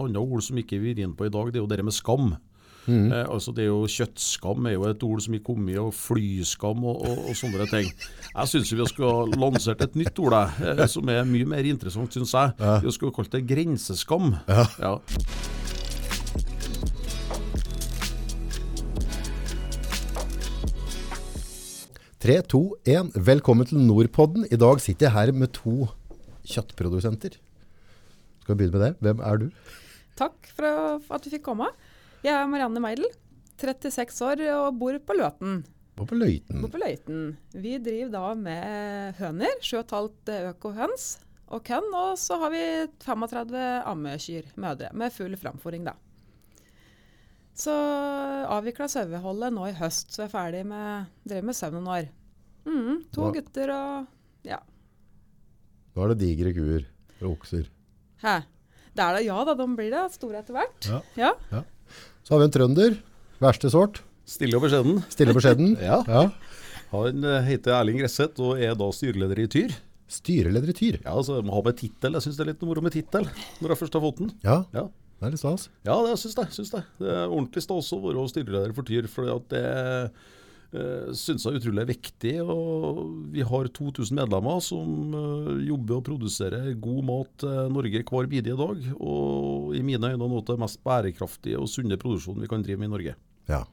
et annet ord som ikke vi er inne på i dag, det er jo det med skam. Eh, altså det er jo Kjøttskam er jo et ord som har kommet, og flyskam og, og, og sånne ting. Jeg syns vi skal lansert et nytt ord eh, som er mye mer interessant, syns jeg. Vi skulle kalt det grenseskam. Ja. Tre, to, én. Velkommen til Nordpodden. I dag sitter jeg her med to kjøttprodusenter. Skal vi begynne med det? Hvem er du? Takk for at vi fikk komme. Jeg er Marianne Meidel, 36 år og bor på Løten. Og på Løiten. Bor på Løiten. Vi driver da med høner, 7,5 økohøns og kønn. Og så har vi 35 ammekyr, mødre, med full framforing, da. Så avvikla saueholdet nå i høst, så jeg er ferdig med drev med sau noen år. Mm, to Hva- gutter og ja. Nå er det digre kuer og okser. Hæ? Det er det, ja da, de blir det. Store etter hvert. Ja. ja. Så har vi en trønder. Verste sort. Stille og beskjeden. Stille og beskjeden. Ja. ja. Han eh, heter Erling Gresseth og er da styreleder i Tyr. Styreleder i Tyr. Ja, altså, må ha med tittel. Jeg syns det er litt moro med tittel når jeg først har fått den. Ja, Ja. det er litt stas. Ja, det syns jeg. Synes det. det er ordentlig stas å være styreleder for Tyr. For det uh, syns jeg er utrolig viktig. og Vi har 2000 medlemmer som eh, jobber og produserer god mat til Norge hver bidige dag. Og i mine øyne noe av det mest bærekraftige og sunne produksjonen vi kan drive med i Norge. Ja.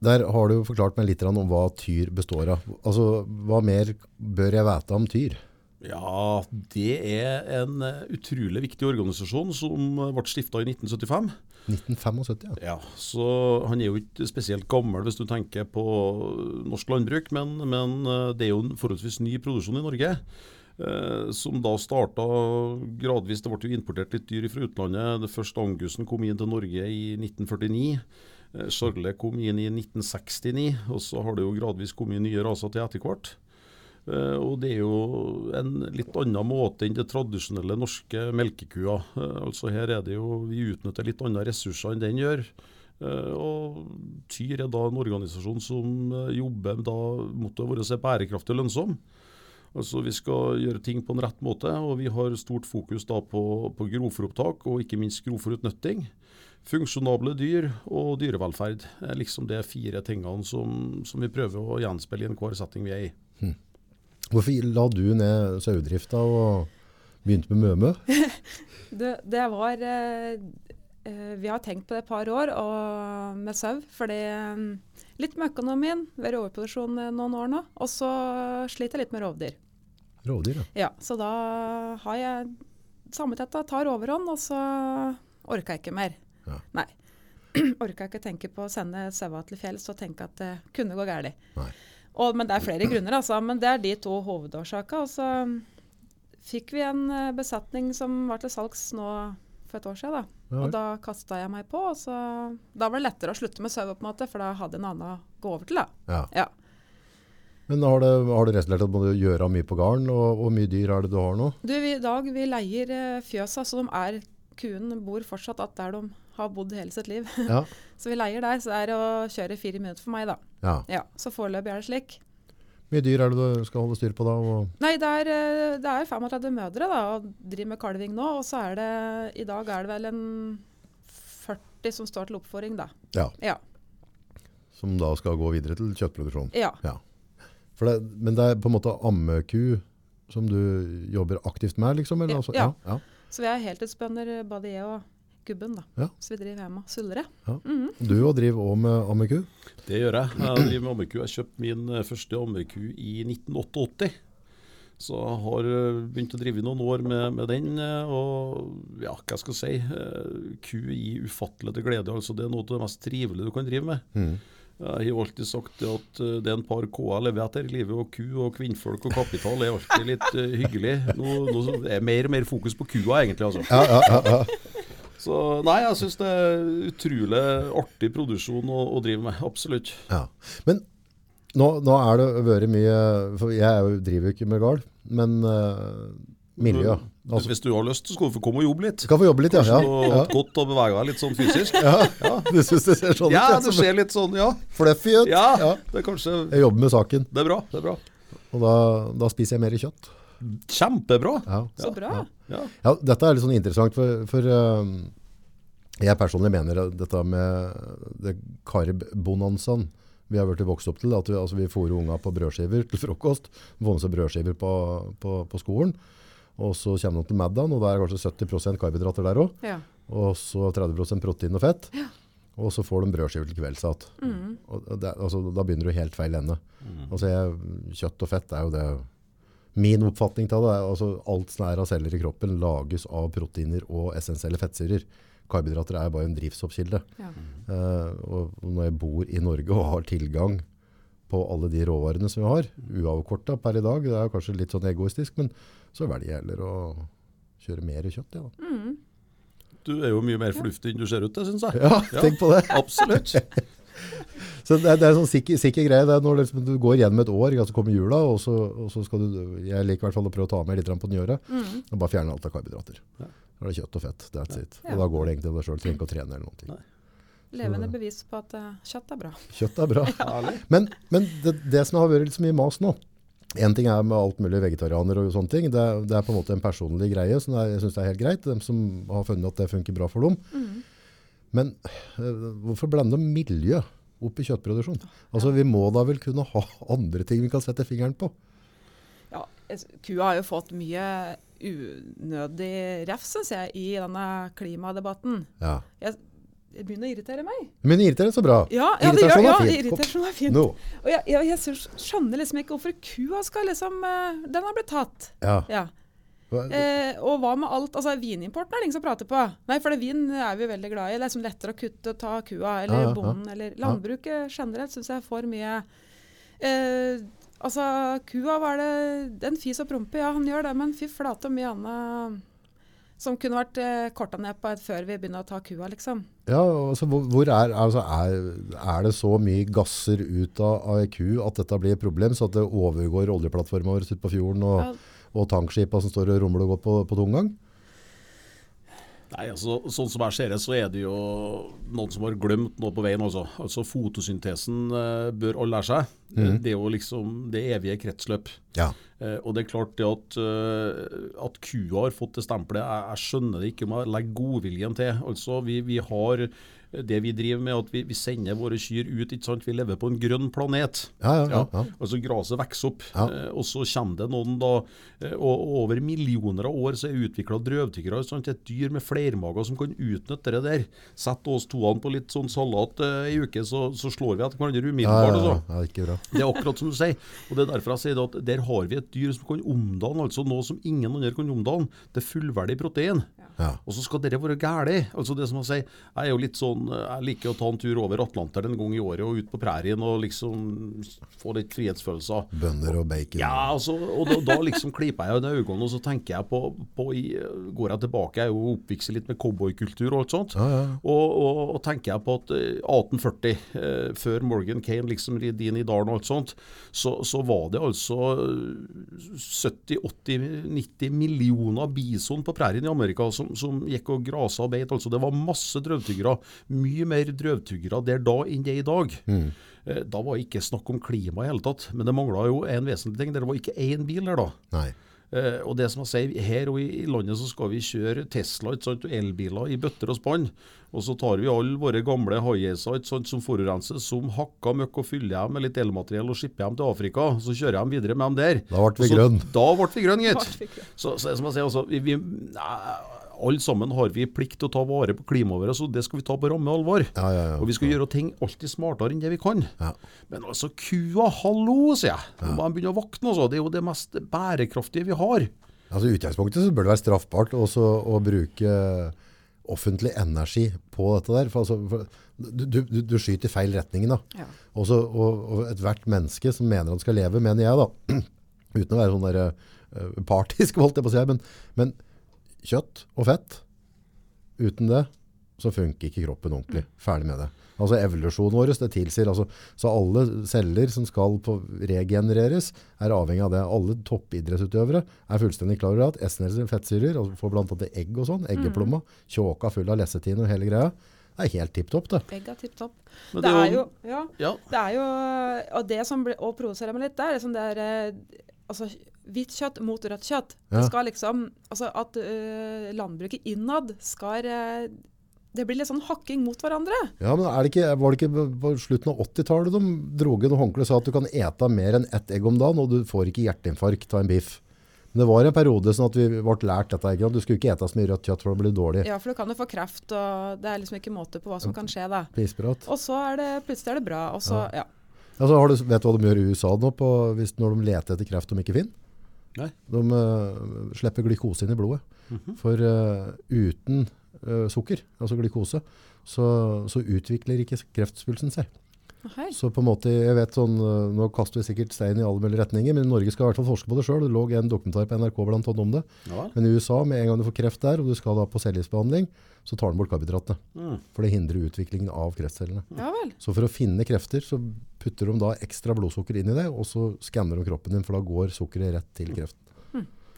Der har du forklart meg litt om hva Tyr består av. Altså, hva mer bør jeg vite om Tyr? Ja, det er en eh, utrolig viktig organisasjon som ble stifta i 1975. 1975, ja. Ja, så Han er jo ikke spesielt gammel hvis du tenker på norsk landbruk, men, men eh, det er jo en forholdsvis ny produksjon i Norge. Eh, som da starta gradvis. Det ble jo importert litt dyr fra utlandet. Det første Angusen kom inn til Norge i 1949. Eh, Charlet kom inn i 1969, og så har det jo gradvis kommet nye raser til etter hvert. Eh, og det er jo en litt annen måte enn det tradisjonelle norske melkekua. Eh, altså her er det jo, Vi utnytter litt andre ressurser enn den gjør. Eh, og Tyr er da en organisasjon som jobber da mot å være bærekraftig lønnsom. Altså Vi skal gjøre ting på en rett måte, og vi har stort fokus da på, på grovfòropptak og ikke minst grovfòrutnytting. Funksjonable dyr og dyrevelferd er liksom de fire tingene som, som vi prøver å gjenspeile i enhver setting vi er i. Hvorfor la du ned sauedrifta og begynte med Mømø? Det, det var eh, eh, Vi har tenkt på det et par år og, med sau. Fordi eh, litt med økonomien. Vært overproduksjon eh, noen år nå. Og så sliter jeg litt med rovdyr. Rovdyr, ja. Ja, Så da har jeg Sammenheten tar overhånd, og så orka jeg ikke mer. Ja. Nei. Orka ikke tenke på å sende saua til fjells og tenke at det kunne gå galt. Og, men det er flere grunner, altså. Men det er de to hovedårsakene. Og så fikk vi en eh, besetning som var til salgs nå for et år siden. Da. Og da kasta jeg meg på. Og så, da var det lettere å slutte med sau, på en måte, for da hadde jeg en annen å gå over til. da. ja. Ja. Men har det, har det resultert at du må gjøre mye på gården? Og hvor mye dyr er det du har nå? Du, vi, I dag vi leier eh, fjøsa, så de er, kuen bor fortsatt at der de har bodd hele sitt liv. Ja. så vi leier der, så det er å kjøre fire minutter for meg, da. ja. Ja, Så foreløpig er det slik. mye dyr er det du skal holde styr på da? Nei, det er, eh, det er 35 mødre da, og driver med kalving nå. Og så er det I dag er det vel en 40 som står til oppfòring, da. ja, Ja. som da skal gå videre til kjøttproduksjon. ja. Ja. For det, men det er på en måte ammeku som du jobber aktivt med, liksom? Eller? Ja, Altså, ja. ja. Så vi er heltidsbønder, både jeg og gubben, da. Ja. Så vi driver hjemme og suldrer. Ja. Mhm. Du òg driver òg med ammeku? Det gjør jeg. Jeg driver med ammeku. Jeg kjøpte min eh, første ammeku i 1988. Så jeg har eh, begynt å drive noen år med, med den. eh, Og ja, hva skal jeg si. Ku gir ufattelig til glede. altså Det er noe av det mest trivelige du kan drive med. Mm. Jeg har alltid sagt det at det er en par K-er jeg lever etter livet, og ku og kvinnfolk og kapital er alltid litt hyggelig. Nå, nå er det mer og mer fokus på kua, egentlig. altså. Ja, ja, ja, ja. Så nei, jeg syns det er utrolig artig produksjon å, å drive med. Absolutt. ja. Men nå, nå er det vært mye For jeg er driver jo ikke med gard, men uh, miljø. Altså, Hvis du har lyst, så skal du få komme og jobbe litt. kan få jobbe litt, ja. Kanskje ja. noe ja. godt å bevege deg litt sånn fysisk. ja. Du syns det ser sånn Ja, ut? det ser litt sånn, ja. Fluffy ut? Ja, Ja. det er kanskje Jeg jobber med saken, Det er bra. det er bra. og da, da spiser jeg mer kjøtt. Kjempebra. Ja. Så bra. Ja. Ja, dette er litt sånn interessant, for, for um, jeg personlig mener at dette med det karbbonanzaen vi har vært vokst opp til, at vi, altså vi fôrer unga på brødskiver til frokost, får med seg brødskiver på, på, på skolen, og så kommer de til middagen, og det er kanskje 70% karbohydrater der også, Ja. og så 30% protein og fett, og så får de brødskiver til kvelds igjen. Mm. altså, da begynner du helt feil ende. Altså, jeg, kjøtt og fett er jo det Min oppfatning av det er altså alt som er av celler i kroppen lages av proteiner og essensielle fettsyrer. Karbohydrater er bare en drivstoffkilde. Ja. Uh, og når jeg bor i Norge og har tilgang på alle de råvarene som vi har, uavkorta per i dag, det er kanskje litt sånn egoistisk, men så velger jeg heller å kjøre mer kjøtt. Ja, da. Du er jo mye mer fornuftig enn du ser ut til, syns jeg. ja tenk på det. Absolutt. Så det er, det er en sånn sikker, sikker greie. Det er når liksom, du går gjennom et år, så kommer jula, og så, og så skal du Jeg liker i hvert fall å prøve å ta med litt grann på nyåret. Og bare fjerne alt av karbohydrater. Da er det kjøtt og fett. That's it. Ja. Og da går det egentlig av deg sjøl. Trenger ikke å trene eller noen ting. Levende bevis på at eh, kjøtt er bra. Kjøtt er bra. ja. Men, men det, det som har vært litt så mye mas nå En ting er med alt mulig vegetarianer og sånne ting. Det, er- det er på en måte en personlig greie som er, jeg syns er helt greit. De som har funnet at det funker bra for dem. Men øh, hvorfor blande miljø opp i kjøttproduksjon? Altså, Vi må da vel kunne ha andre ting vi kan sette fingeren på? Ja, kua har jo fått mye unødig ref, syns jeg, i denne klimadebatten. Ja. Jeg, det begynner å irritere meg. Men irriterende så bra. Ja, ja det gjør ja, irritasjon er fint. No. Og jeg, jeg, jeg skjønner liksom ikke hvorfor kua skal liksom eh, Den har blitt tatt. Ja. Ja. Eh, og hva med alt altså Vinimporten er det ingen som prater på. Nei, for det vin er vi veldig glad i. Det er liksom lettere å kutte og ta kua, eller Ja, ja, ja. bonden, eller Landbruket generelt syns jeg får mye eh, Altså, kua, hva er det Den fis og promper, ja, han gjør det, men fy flate og mye annet som kunne vært eh, korta ned på et før vi begynner å ta kua, liksom. Ja, altså, hvor, hvor er, altså, er, er det så mye gasser ut av ei ku at dette blir et problem, så at det overgår oljeplattforma vår ute på fjorden og, Ja. Og tankskipa som står og rumler og går på, på tomgang? Nei, altså, Sånn som jeg ser det, så er det jo noen som har glemt noe på veien. Også. altså Fotosyntesen eh, bør alle lære seg. Mm. Det er jo liksom det evige kretsløp. Ja. Eh, og det er klart det at, eh, at kua har fått det stempelet, jeg, jeg skjønner det ikke om jeg legger godviljen til. Altså, vi, vi har det vi driver med, at vi, vi sender våre kyr ut. ikke sant? Vi lever på en grønn planet. Ja, ja, ja, ja. Altså Gresset vokser opp, eh, og så kommer det noen da eh, Og over millioner av år så er utvikla drøvtyggere. Et dyr med flermager som kan utnytte det der. Sett oss toene på litt sånn salat eh, uke, så, så slår vi etter hverandre umiddelbart. ja, altså. ja, ja, ikke bra. Det er akkurat som du sier. Og det er derfor jeg sier det at der har vi et dyr som kan omdanne altså noe som ingen andre kan omdanne, til fullverdig protein. Ja. Og så skal dere være gæli. Altså det som å sier, jeg er jo litt sånn, jeg liker å ta en tur over Atlanteren en gang i året og ut på prærien og liksom få litt frihetsfølelser. Bønder og bacon. Ja, altså, og da, da liksom klyper jeg i øynene og så tenker jeg på, på i, Går jeg tilbake, jeg er jo oppvokst litt med cowboykultur og alt sånt. Ja, ja. Og, og, og tenker jeg på at eh, 1840, eh, før Morgan Kane liksom rid inn i dalen og alt sånt, så, så var det altså 70-80-90 millioner bison på prærien i Amerika som, som gikk og grasa og beit. Altså, det var masse drøvtyggere. Mye mer drøvtyggere der da enn det er i dag. Mm. Da var det ikke snakk om klima i hele tatt, men det mangla jo en vesentlig ting. Det var ikke én bil der da. Nei. Uh, og det som jeg sier, Her og i, i landet så skal vi kjøre Tesla ikke sant, og elbiler i bøtter og spann. Og så tar vi alle våre gamle sant, som forurenser, som hakker møkk og fyller dem med litt elmateriell og skipper dem til Afrika. Så kjører jeg videre med dem der. Da ble vi grønne. grønn. Da ble vi grønn, Da gitt. Så, så som jeg sier, altså, vi, vi, nei, alle sammen har vi plikt til å ta vare på klimaet vårt, så det skal vi ta på ramme alvor. Ja, ja, ja. Og vi skal gjøre ting alltid smartere enn det vi kan. Ja. Men altså, kua, hallo, sier jeg. Nå må de begynne å våkne. Altså. Det er jo det mest bærekraftige vi har. Altså I utgangspunktet så bør det være straffbart også å bruke offentlig energi på dette der. For, altså, for du, du, du- skyter i feil retning da. Ja. Også, og, og ethvert menneske som mener han skal leve, mener jeg da, uten å være sånn der, eh, partisk, holdt jeg på å si, men, men kjøtt og fett, uten det, så funker ikke kroppen ordentlig. Ferdig med det. Altså evolusjonen vår, det tilsier, altså, så alle celler som skal på regenereres, er avhengig av det. Alle toppidrettsutøvere er fullstendig klar over at essensielle fettsyrer, altså får annet egg og sånn, eggeplomma, tjåka full av lesetin og hele greia, det er helt tipptopp det. Egg er tipp topp. Det det er jo- Ja. Ja, Det er jo Og det som ble, og provoserer meg litt, det er liksom det er eh, Altså, hvitt kjøtt mot rødt kjøtt. Ja. Det skal liksom, altså At uh, landbruket innad skal uh, Det blir litt sånn hakking mot hverandre. Ja, men er det ikke, var det ikke på slutten av 80-tallet de dro inn håndkleet håndkle og sa at du kan ete mer enn ett egg om dagen, og du får ikke hjerteinfarkt av en biff? Men det var en periode sånn at vi ble lært dette. Ikke? Du skulle ikke ete så mye rødt kjøtt for det blir dårlig. Ja, for du kan jo få kreft, og det er liksom ikke måte på hva som kan skje da. Pisprat. Og så er det plutselig er det bra, og så ja. Altså, har du, vet du hva de gjør i USA nå på, hvis, når de leter etter kreft de ikke finner? Nei. De uh, slipper glykose inn i blodet. For uh, uten uh, sukker, altså glykose, så, så utvikler ikke kreftspulsen seg. Hei. Så på en måte, jeg vet sånn, eh, nå kaster vi sikkert stein i alle mulige retninger, men Norge skal i hvert fall forske på det selv. Det lå en dokumentar på NRK blant annet om det. Ja. Men i USA, med en gang du får kreft der, og du skal da på cellegiftbehandling, så tar den bort karbohydratene. Mm. For det hindrer utviklingen av kreftcellene. Ja vel. Så for å finne krefter, så putter de da ekstra blodsukker inn i det, og så skanner de kroppen din, for da går sukkeret rett til kreft.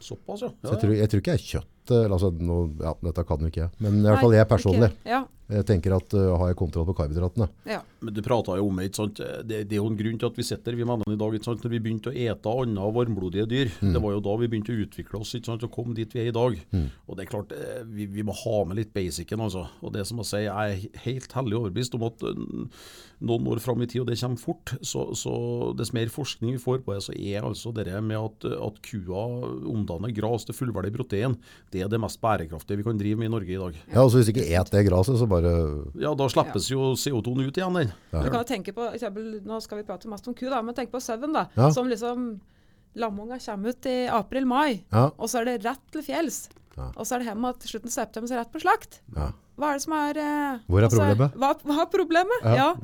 Såpass, ja. Så ja, jeg tror, jeg tror ikke jeg er kjøtt, altså, nå, ja, dette kan jo ikke jeg, men i hvert fall jeg personlig. Okay. Ja, Jeg tenker at uh, har jeg kontroll på karbohydratene? ja. Men du prata jo om det, ikke sant? Det, det er jo en grunn til at vi sitter vi mennene i dag. ikke sant? Når vi begynte å ete andre varmblodige dyr, det var jo da vi begynte å utvikle oss ikke sant? og komme dit vi er i dag. Og det er klart, eh, vi, vi må ha med litt basicen. altså. Og det som jeg sier, jeg er helt hellig overbevist om at eh, noen år fram i tid, og det kommer fort, så, så dess mer forskning vi får på det, så er altså det med at, at kua omdanner gras til fullverdig protein, det er det mest bærekraftige vi kan drive med i Norge i dag. Ja, altså Hvis ikke et det gresset, så bare Ja, da slippes jo CO2-en ut igjen. den. Du kan jo tenke på, eksempel, Nå skal vi prate mest om ku, da, men tenk på sauen. da, Ja. Som liksom Lamunga kommer ut i april-mai, Ja. og så er det rett til fjells. Ja. Og så er det hjemme til slutten av september, så er det rett på slakt. ja. Hva er det som er eh, Hvor er altså, problemet? Hva, hva er problemet? Ja. Ja.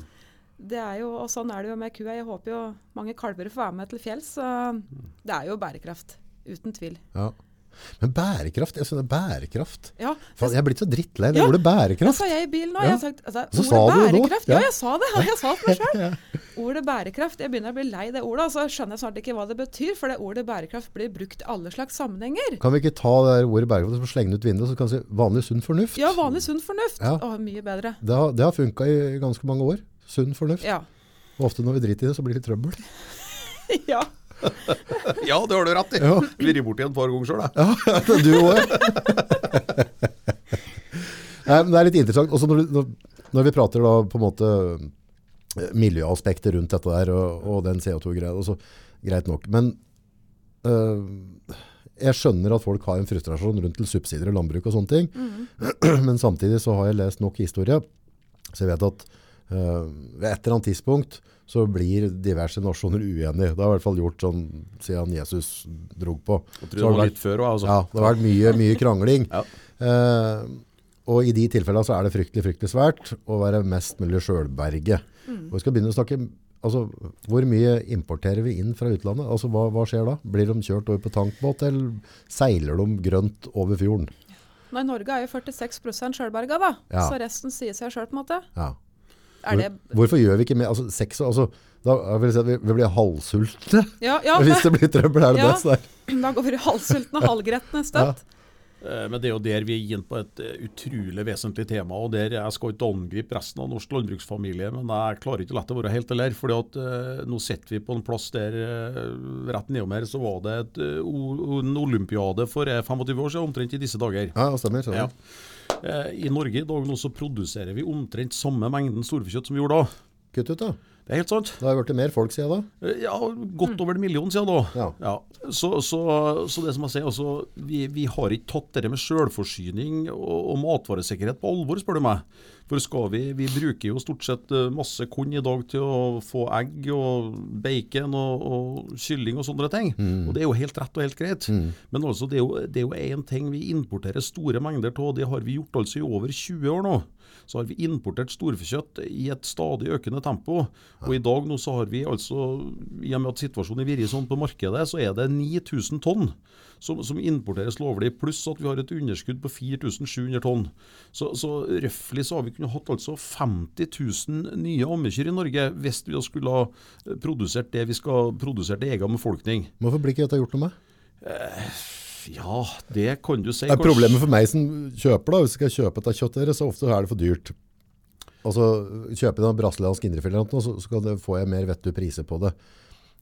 Det er jo, og Sånn er det jo med kua. Jeg håper jo mange kalver får være med til fjells. Så det er jo bærekraft. Uten tvil. ja. Men bærekraft? Jeg synes det er bærekraft. Ja, jeg er blitt så drittlei det Ja. ordet Det sa jeg i bilen nå. Ja. Sagt, altså, Så ordet bærekraft. Ja. Ja, jeg sa det. Jeg sa det meg sjøl. Ordet bærekraft. Jeg begynner å bli lei det ordet. og Så skjønner jeg snart ikke hva det betyr. For det ordet bærekraft blir brukt i alle slags sammenhenger. Kan vi ikke ta det ordet bærekraft og slenge det ut vinduet, så kan vi si vanlig sunn fornuft? Ja, vanlig sunn fornuft. Ja. Å, mye bedre. Det har, det har funka i ganske mange år. Sunn fornuft. Ja. Og ofte når vi driter i det, så blir det trøbbel. ja. Ja, det har du rett i. Ja. Vært borti et par ganger sjøl, jeg. Ja, du òg. Det er litt interessant. Også når, du- når, vi prater da på en måte miljøaspektet miljøaspekter rundt dette der, og, og den CO2-greia, og så greit nok. Men øh, jeg skjønner at folk har en frustrasjon rundt til subsidier og landbruk og sånne ting. Men samtidig så har jeg lest nok historie, så jeg vet at øh, ved et eller annet tidspunkt så blir diverse nasjoner uenige. Det har i hvert fall gjort sånn siden Jesus drog på. Jeg tror det var litt før også, altså. ja, det har vært mye, mye krangling. Ja. Eh, og i de tilfellene så er det fryktelig, fryktelig svært å være mest mulig sjølberge. Og vi skal begynne å snakke, altså, hvor mye importerer vi inn fra utlandet? Altså, hva, hva skjer da? Blir de kjørt over på tankbåt, eller seiler de grønt over fjorden? Nei, Norge er jo 46 sjølberga, da. Ja. Så resten sier seg sjøl, på en måte. Ja. Er det Hvor, hvorfor gjør vi ikke mer? Altså, sex, altså, da jeg si at vi, vi blir halvsultne Ja, ja. hvis det blir trøbbel. Er det Ja. det? Da går vi halvsultne og halvgretne støtt. Ja. Men det er jo der vi er inne på et eh, utrolig vesentlig tema. og der Jeg skal ikke angripe resten av norsk landbruksfamilie, men jeg klarer ikke å la det være helt eller. fordi at uh, Nå sitter vi på en plass der uh, rett nedom her så var det et, uh, en olympiade for eh, 25 år siden, omtrent i disse dager. Ja, stemmer. Stemmer. Eh, I Norge i dag nå så produserer vi omtrent samme mengden storfekjøtt som vi gjorde da. Kutt ut da. Det er helt sant. Det har vært mer folk siden da. Eh, Ja, godt over en million siden da. Ja. Så, så, så det som jeg sier, altså, vi, vi har ikke tatt det med selvforsyning og, og matvaresikkerhet på alvor, spør du meg. For skal vi, vi bruker jo stort sett eh, masse korn i dag til å få egg og bacon og, og kylling og sånne ting. Og det er jo helt rett og helt greit. Men altså, det er jo- det er jo én ting vi importerer store mengder av, og det har vi gjort altså i over 20 år nå. Så har vi importert storfekjøtt i et stadig økende tempo. Og i dag nå så har vi altså, i og med at situasjonen vært sånn på markedet, så er det 9000 tonn som, som importeres lovlig, pluss at vi har et underskudd på 4700 tonn. Så, så røftlig så har vi kunnet hatt altså 50 000 nye ammekyr i Norge hvis vi skulle ha eh, produsert det vi skal produsere til egen befolkning. Hvorfor blir ikke dette gjort noe med? Ja, det kan du si. Det er problemet for meg som kjøper da, hvis jeg skal kjøpe dette kjøttet så ofte er det for dyrt. Altså, kjøper jeg en brasiliansk indrefilet, så, så får jeg mer vettug priser på det.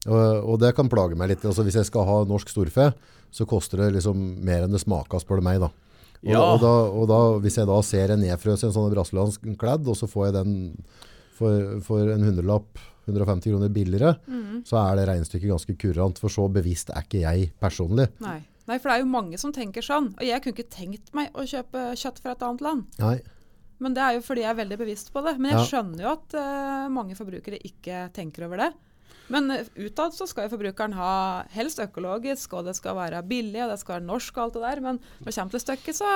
Og, og det kan plage meg litt. Altså, hvis jeg skal ha norsk storfe, så koster det liksom mer enn det smaker, spør du meg. da. Og, Ja. og, da, og da, hvis jeg da ser en nedfrøs i en sånn brasiliansk kledd, og så får jeg den for, for en hundrelapp, 150 kroner billigere, så er det regnestykket ganske kurant. For så bevisst er ikke jeg personlig. Nei. Nei, for det er jo mange som tenker sånn. Og jeg kunne ikke tenkt meg å kjøpe kjøtt fra et annet land. Nei. Men det er jo fordi jeg er veldig bevisst på det. Men jeg Ja. skjønner jo at uh, mange forbrukere ikke tenker over det. Men uh, utad så skal jo forbrukeren ha helst økologisk, og det skal være billig, og det skal være norsk og alt det der. Men når det kommer til stykket, så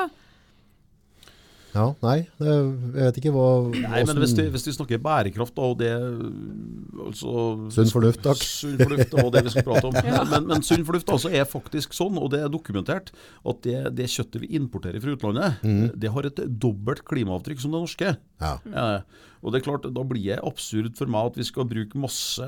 Ja, nei. Jeg vet ikke hva Nei, men hvis vi, hvis vi snakker bærekraft og det altså, Sunn fornuft, takk. Sunn fornuft og det vi skal prate om. Ja. men, men sunn fornuft altså, er faktisk sånn, og det er dokumentert, at det, det kjøttet vi importerer fra utlandet, det har et dobbelt klimaavtrykk som det norske. Ja. Ja, og det er klart, Da blir det absurd for meg at vi skal bruke masse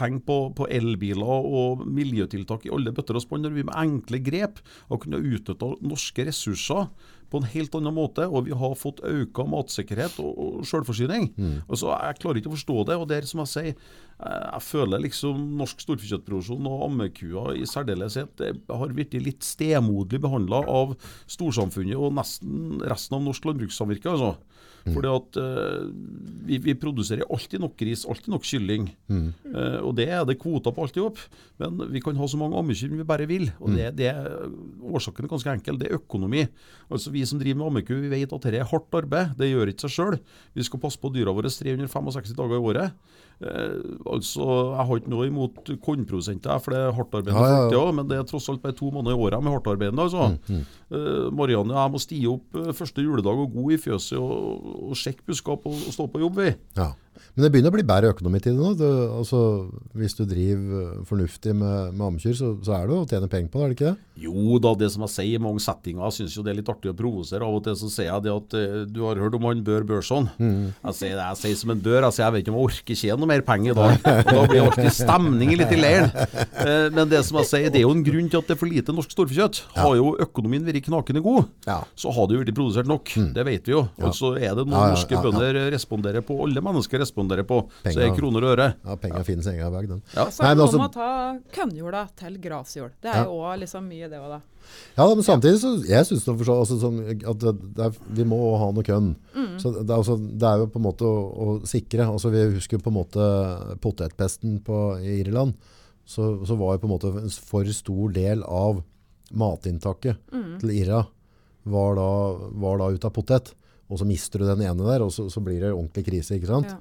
penger på, på elbiler og miljøtiltak i alle bøtter og spann, når vi med enkle grep har kunnet utnytte norske ressurser på en helt annen måte, og vi har fått økt matsikkerhet og, og selvforsyning. Altså, jeg klarer ikke å forstå det. og det er som Jeg sier, eh, jeg føler liksom norsk storfekjøttproduksjon og ammekua i særdeleshet har blitt litt stemoderlig behandla av storsamfunnet og nesten resten av norsk landbrukssamvirke. altså. Fordi at uh, vi, vi produserer alltid nok gris, alltid nok kylling. Eh, og det er det kvoter på alt i hop. Men vi kan ha så mange ammekyr vi bare vil. Og det, det er, Årsaken er ganske enkel. Det er økonomi. Altså Vi som driver med ammeku, vi vet at dette er hardt arbeid. Det gjør ikke seg sjøl. Vi skal passe på dyra våre 365 dager i året. Eh, altså, Jeg har ikke noe imot kornprodusenter, for det er hardtarbeidende Ja, ja, ja. folk, ja. Men det er tross alt bare to måneder i året med hardtarbeidende. Altså. Eh, Marianne, jeg må stige opp eh, første juledag og gå i fjøset og, og sjekke buskap og, og stå på jobb. vi. Ja. Men det begynner å bli bedre økonomi til det nå. Du, altså, hvis du driver eh, fornuftig med, med amkyr, så, så er det å tjene penger på det, er det ikke det? Jo da, det som jeg sier i mange settinger, jeg syns jo det er litt artig å provosere. Av og til så sier jeg det at eh, du har hørt om han Bør Børson. Jeg sier det jeg sier som en bør. Jeg sier jeg vet ikke om jeg orker tjene noe mer penger i dag. Og da blir det alltid stemning litt i leiren. Eh, men det som jeg sier, det er jo en grunn til at det er for lite norsk storfekjøtt. Har jo økonomien vært knakende god, Ja. så har det jo blitt produsert nok. Det vet vi jo. Og så er det noe Ja, ja, norske bønder responderer på, alle mennesker responderer på. Så er Penger. kroner og øre. Ja, penger finnes egen vei, den. Ja. så Nei, er men det altså- noe med å ta kønnjorda til grasjord. Det er jo òg liksom mye det òg, da. Ja, men samtidig så jeg synes det, for så, altså, sånn, at det, det er, vi må ha noe kønn. Så det, er altså, det er jo på en måte å, å sikre. Altså, vi husker jo på en måte potetpesten på, i Irland. Så, så var jo på en måte en for stor del av matinntaket til Irra var da, var da ut av potet. Og så mister du den ene der, og så, så blir det ordentlig krise. ikke sant? Ja.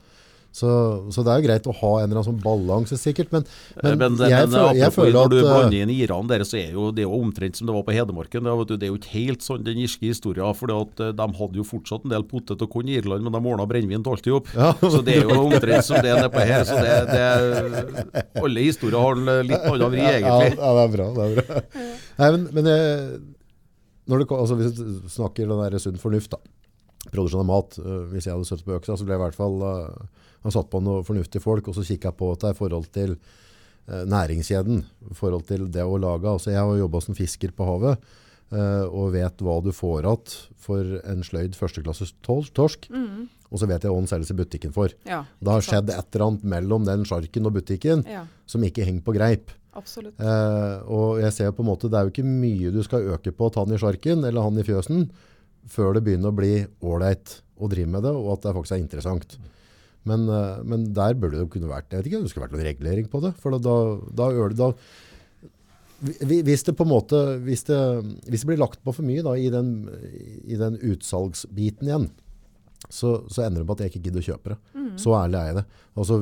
Så, så det er jo greit å ha en eller annen sånn balanse, sikkert. Men, Men, men, men, jeg, føler, jeg føler når at du eh, blander inn Iran der, så er jo det er jo omtrent som det var på Hedmarken. Det, vet du, det er jo ikke helt sånn den irske historien. For de hadde jo fortsatt en del potet og korn i Irland, men de ordna brennevin til alt i hop. Ja. Så det er jo omtrent som det nedpå her. Så det, det, alle historier har en litt annen vri, egentlig. ja, det er bra. Det er bra. Nei, men, men når det, altså, hvis du snakker den der sunn fornuft, da. produksjon av mat, hvis jeg hadde sittet på øksa, så ble jeg i hvert fall han satt på noen fornuftige folk, og så kikka jeg på dette i forhold til eh, næringskjeden, i forhold til det å lage. Altså, jeg har jobbet som fisker på havet, Eh, og vet hva du får igjen for en sløyd førsteklasses torsk. torsk, og så vet jeg hva den selges i butikken for. Ja, Det har skjedd et eller annet mellom den sjarken og butikken, Ja, som ikke henger på greip. absolutt. Eh, og jeg ser på en måte, det er jo ikke mye du skal øke på at han i sjarken eller han i fjøsen, før det begynner å bli ålreit å drive med det, og at det faktisk er interessant. Men, eh, men der burde det kunne vært, jeg vet ikke det skulle vært noen regulering på det, for da, da, da hvis det på en måte, hvis det, hvis det blir lagt på for mye da, i, den, i den utsalgsbiten igjen, så, så ender det på at jeg ikke gidder å kjøpe det. Så ærlig er jeg det. Altså,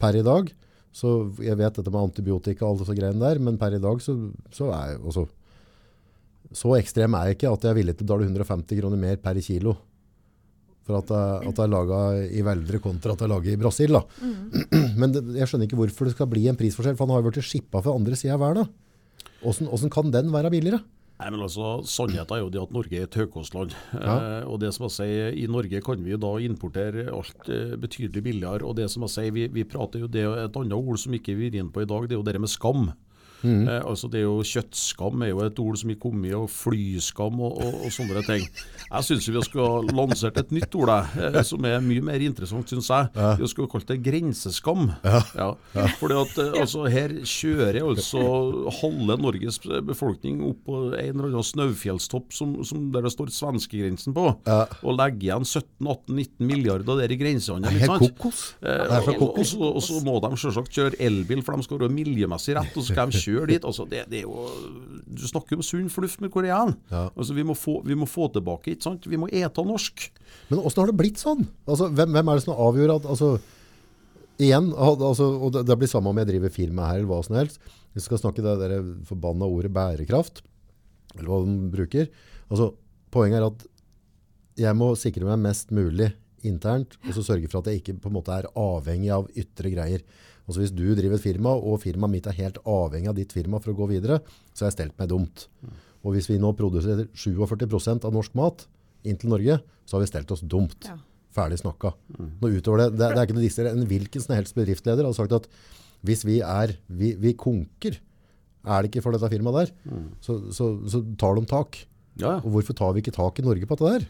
per i dag, så jeg vet dette med antibiotika og alle disse greiene der, men per i dag så, så er jeg også, så ekstrem er jeg ikke at jeg er villig til å betale 150 kroner mer per kilo for at det at er laget i Veldre kontra at det er laget i Brasil. Da. Men det, jeg skjønner ikke hvorfor det skal bli en prisforskjell, for han har jo vært skippa fra andre siden av verden. Hvordan kan den være billigere? Nei, men altså, Sannheten er jo det at Norge er et høykostland. Ja. Eh, og det som jeg sier, I Norge kan vi jo da importere alt eh, betydelig billigere. og det som jeg sier, Vi, vi prater jo det Et annet ord som ikke vi er inne på i dag, det er jo det med skam. Mm. Eh, altså det er jo Kjøttskam er jo et ord som har kommet, og flyskam og, og, og sånne ting. Jeg syns vi skulle lansert et nytt ord eh, som er mye mer interessant, syns jeg. Vi skulle kalt det grenseskam. Ja. Fordi at eh, altså, Her kjører altså halve Norges befolkning opp på en eller annen snaufjellstopp som, som der det står svenskegrensen på, og legger igjen 17-18-19 milliarder der i grensehandel. Det er helt kokos. Eh, og, og, så, og så må de selvsagt kjøre elbil, for de skal være miljømessig rett. Og så skal de kjøre dit. Altså, det, det er jo, du snakker om sunn fornuft med korean. Ja. Altså, vi, må få, vi må få tilbake, ikke sant? Vi må ete norsk. Men åssen har det blitt sånn? Altså, hvem, hvem er det som avgjør at altså, Igjen, altså, og det, det blir samme om jeg driver firma her eller hva som helst. Vi skal snakke det der forbanna ordet bærekraft, eller hva de bruker. Altså, poenget er at jeg må sikre meg mest mulig internt, og så sørge for at jeg ikke på en måte er avhengig av ytre greier. Altså Hvis du driver et firma, og firmaet mitt er helt avhengig av ditt firma for å gå videre, så har jeg stelt meg dumt. Og hvis vi nå produserer 47% av norsk mat inn til Norge, så har vi stelt oss dumt. Ja. Ferdig snakka. Nå utover det, det, det er ikke noe disser. En hvilken som helst bedriftsleder har sagt at hvis vi er, vi, vi konker, er det ikke for dette firmaet der, så, så, så tar de tak. Ja, Og hvorfor tar vi ikke tak i Norge på dette der?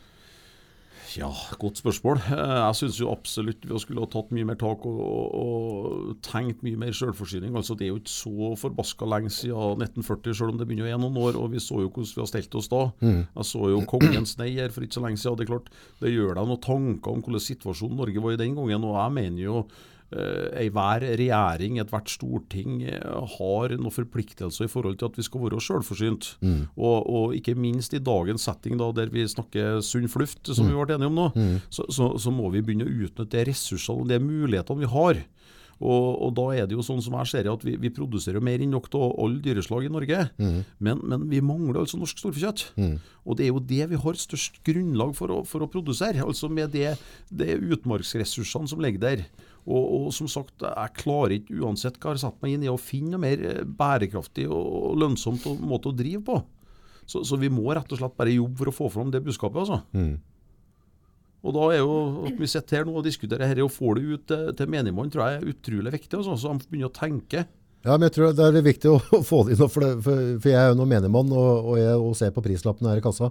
Ja, godt spørsmål. Eh, Jeg syns jo absolutt vi skulle ha tatt mye mer tak og, og, og tenkt mye mer selvforsyning. Altså, det er jo ikke så forbaska lenge siden 1940, selv om det begynner å være noen år. Og vi så jo hvordan vi har stelt oss da. Jeg så jo Kongens nei her for ikke så lenge siden. Det er klart, det gjør deg noen tanker om hvordan situasjonen Norge var i den gangen. Og jeg mener jo Enhver regjering, ethvert storting eh, har noen forpliktelser i forhold til at vi skal være selvforsynt. Og, og ikke minst i dagens setting, da, der vi snakker sunn fluft, som vi ble enige om nå, så, så, så må vi begynne å utnytte de ressursene og de mulighetene vi har. Og, og da er det jo sånn som jeg ser at vi, vi produserer mer enn nok av alle dyreslag i Norge. Men, men vi mangler altså norsk storfekjøtt. Og det er jo det vi har størst grunnlag for å, for å produsere. Altså med det, det utmarksressursene som ligger der. Og, og som sagt, jeg klarer ikke uansett hva jeg har satt meg inn i å finne noe mer eh, bærekraftig og lønnsomt og måte å drive på. Så, så vi må rett og slett bare jobbe for å få fram det budskapet. altså. Og da er jo at vi sitter her nå og diskuterer dette og får det ut til, til menigmannen, tror jeg er utrolig viktig. Altså, så han begynner å tenke. Ja, men jeg tror det er litt viktig å, å få det inn, for, det, for, for jeg er jo nå menigmann, og, og jeg og ser på prislappen her i kassa.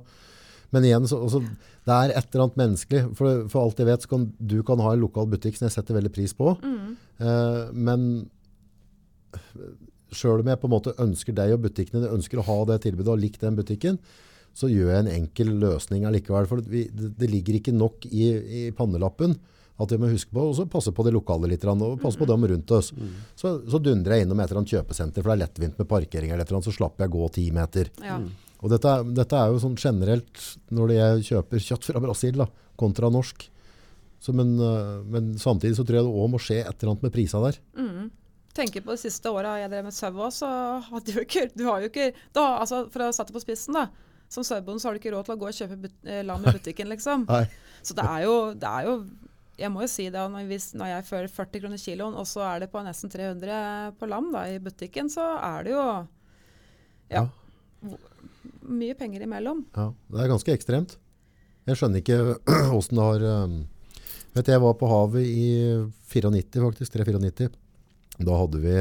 Men igjen, så, også, det er et eller annet menneskelig. For, for alt jeg vet, så kan du kan ha en lokal butikk som jeg setter veldig pris på. Eh, men selv om jeg på en måte ønsker deg og butikkene ønsker å ha det tilbudet og likt den butikken, så gjør jeg en enkel løsning allikevel. For vi, det, det ligger ikke nok i, i pannelappen at vi må huske på og passe på det lokale litt, og passe på dem rundt oss. Så, så dundrer jeg innom et eller annet kjøpesenter, for det er lettvint med parkering, eller et eller annet, så slapper jeg gå ti meter. Ja. Og dette, dette er jo sånn generelt når det jeg kjøper kjøtt fra Brasil da, kontra norsk. Så, men, øh, men samtidig så tror jeg det også må skje et eller annet med prisa der. tenker på de siste åra jeg drev med sau òg, så hadde jo ikke Du har jo ikke da, altså, For å sette på spissen, da. Som sauebonde så har du ikke råd til å gå og kjøpe but, eh, lam i butikken, liksom. Nei. Så det er jo, det er jo Jeg må jo si det, når, hvis, når jeg fører 40 kroner kiloen, og så er det på nesten 300 på lam da, i butikken, så er det jo ja, mye penger imellom. Ja, det er ganske ekstremt. Jeg skjønner ikke hvordan det har um, Vet Jeg var på havet i 94 faktisk, 3-94. Da hadde vi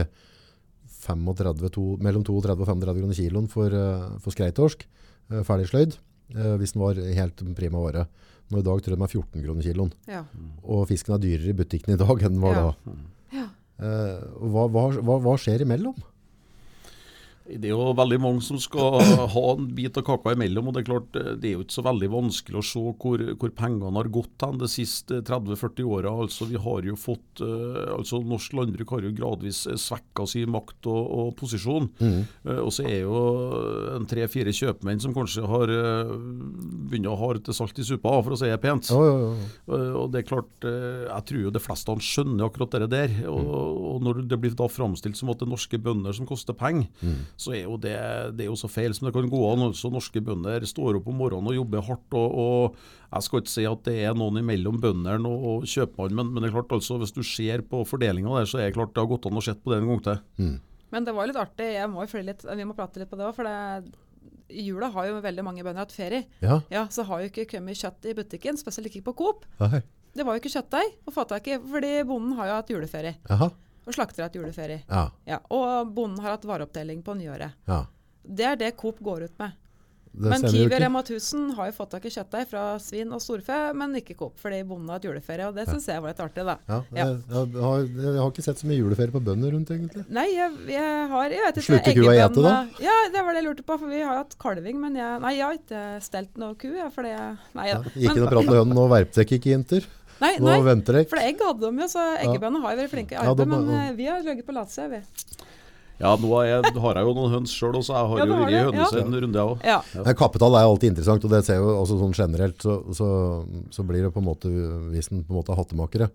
35, to, mellom 32 og 35 kroner kiloen for, uh, for skreitorsk, uh, ferdigsløyd, uh, hvis den var helt prima vare. Nå i dag tror jeg den er 14 kroner kiloen. Ja. Og fisken er dyrere i butikken i dag enn den var Ja. da. ja. Eh, hva, hva, hva, hva skjer imellom? Det er jo veldig mange som skal ha en bit av kaka imellom. og Det er klart, eh, det er jo ikke så veldig vanskelig å se hvor, hvor pengene har gått hen de siste 30-40 åra. Altså, vi har jo fått, eh, altså Norsk landbruk har jo gradvis svekka sin makt og, og posisjon. Mm. Og så er jo en tre-fire kjøpmenn som kanskje har begynner å ha til salt i suppa, for å si det pent. Oh, oh. Eh, Og det er klart, eh, Jeg tror jo de fleste han skjønner akkurat det der. Og, og Når det blir da framstilt som at det er norske bønder som koster penger, så er jo det, det er jo så feil som det kan gå an. Også norske bønder står opp om morgenen og jobber hardt. og, og Jeg skal ikke si at det er noen imellom bøndene og, og kjøpmannen, men, men det er klart altså, hvis du ser på fordelinga der, så er det klart det har gått an å se på det en gang til. Men det var litt artig. Jeg må jo litt, vi må prate litt på det òg. For det, i jula har jo veldig mange bønder hatt ferie. ja. Ja, Så har jo ikke kommet kjøtt i butikken, spesielt ikke på Coop. Nei. Det var jo ikke kjøttdeig å få tak i, fordi bonden har jo hatt juleferie. Jaha. Og slakter hatt juleferie. Ja, Ja, og bonden har hatt vareoppdeling på nyåret. ja. Det er det Coop går ut med. Det men Kiwi. Rema 1000 har jo fått tak i kjøttdeig fra svin og storfe, men ikke Coop, fordi bonden har hatt juleferie. Og det syns jeg var litt artig, da. Ja, Ja. Jeg, jeg, har, jeg har ikke sett så mye juleferie på bønder rundt, egentlig. Nei, jeg, jeg har jeg vet ikke, Slutter kua å ete, da? Ja, det var det jeg lurte på, for vi har hatt kalving. Men jeg, nei, jeg har ikke stelt noe ku, Ja, fordi jeg Nei, Ja, ja. gikk noe prat med hønen, nå verpte dere ikke Inter. Nei, Nå nei venter dere. for egg hadde de jo, så eggebøndene har jo vært flinke i Ja, arbeid. de men uh, vi har ligget på latsida, vi. Ja, nå jeg, har jeg jo noen høns sjøl, så jeg har Ja, jo vært i ja. en runde, jeg òg. Ja. Ja. Kapital er alltid interessant, og det ser jo også sånn generelt, så, så, så blir det på en måte, hvis en på en måte er hattemakere,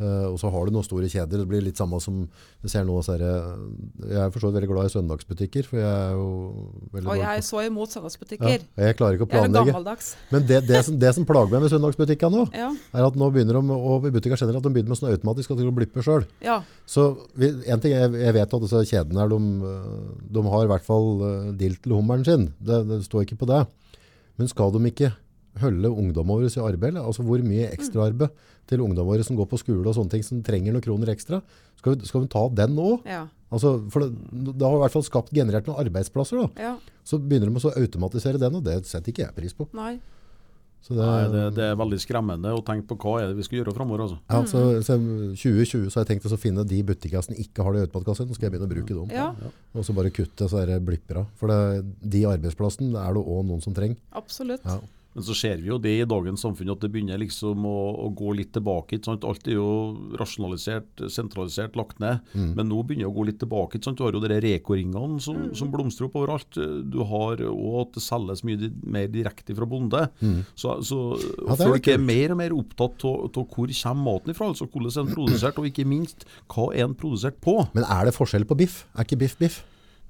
eh, og så har du noen store kjeder, det blir litt samme som, du ser nå, er det, jeg er for så vidt veldig glad i søndagsbutikker, for jeg er jo veldig Og jeg er så imot ja, søndagsbutikker. jeg klarer ikke å Jeg er planlegge. gammeldags. Men det, det, som, det som plager meg med søndagsbutikkene nå, Ja. er at nå begynner de, og i butikker generelt, at de begynner med sånn automatisk at de blipper blippe selv. ja. Så vi, en ting, jeg, jeg vet at disse kjedene her, de, de har i hvert fall øh, dill til hummeren sin. Det, det står ikke på det. Men skal de ikke holde ungdommen vår i arbeid? Altså hvor mye ekstraarbeid til ungdommene våre som går på skole og sånne ting, som trenger noen kroner ekstra? Skal vi, skal vi ta den nå? Ja. Altså, for det, det har i hvert fall skapt generert noen arbeidsplasser. Da. ja. Så begynner de å så automatisere den, og det setter ikke jeg pris på. Nei. Så det, Nei, det, det er veldig skremmende å tenke på hva er det vi skal gjøre framover. Altså. ja, så, så 2020 så har jeg tenkt å finne de butikkene som ikke har det i automatkassen, så skal jeg begynne å bruke dem. Ja, Og så bare kutte så er det blipper av. For det, de arbeidsplassene er det òg noen som trenger. absolutt. Ja. Men så ser vi jo det i dagens samfunn at det begynner liksom å, å gå litt tilbake. Ikke sant? Alt er jo rasjonalisert, sentralisert, lagt ned. Men nå begynner det å gå litt tilbake. Ikke sant? Du har jo de Reko-ringene som, som blomstrer opp overalt. Du har òg at det selges mye mer direkte fra bonde. Så, så Ja, er folk er mer og mer opptatt av hvor kommer maten ifra, altså hvordan er den produsert, og ikke minst hva er den produsert på. Men er det forskjell på biff? Er ikke biff biff?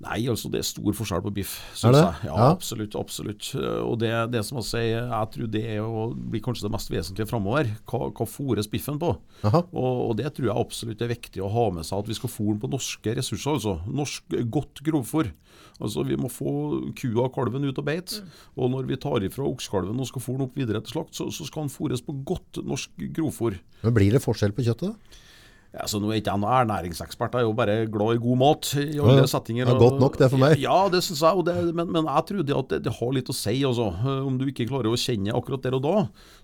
Nei, altså det er stor forskjell på biff, syns jeg. Ja, Ja. Absolutt. absolutt. Og det, det som jeg er, jeg tror det er å bli kanskje det mest vesentlige framover. Hva, hva fôres biffen på? Og, og det tror jeg absolutt er viktig å ha med seg, at vi skal fôre den på norske ressurser. altså. Norsk, godt grovfôr. Altså, Vi må få kua og kalven ut og beite. Og når vi tar ifra oksekalven og skal fôre den opp videre til slakt, så, så skal den fôres på godt norsk grovfôr. Men blir det forskjell på kjøttet? Ja, så nå er ikke jeg noen ernæringsekspert, jeg er jo bare glad i god mat i alle ja. settinger. Ja, godt nok det for meg. Ja, det syns jeg, og det, men, men jeg tror det at det, det har litt å si. Altså. Eh, Om du ikke klarer å kjenne akkurat der og da,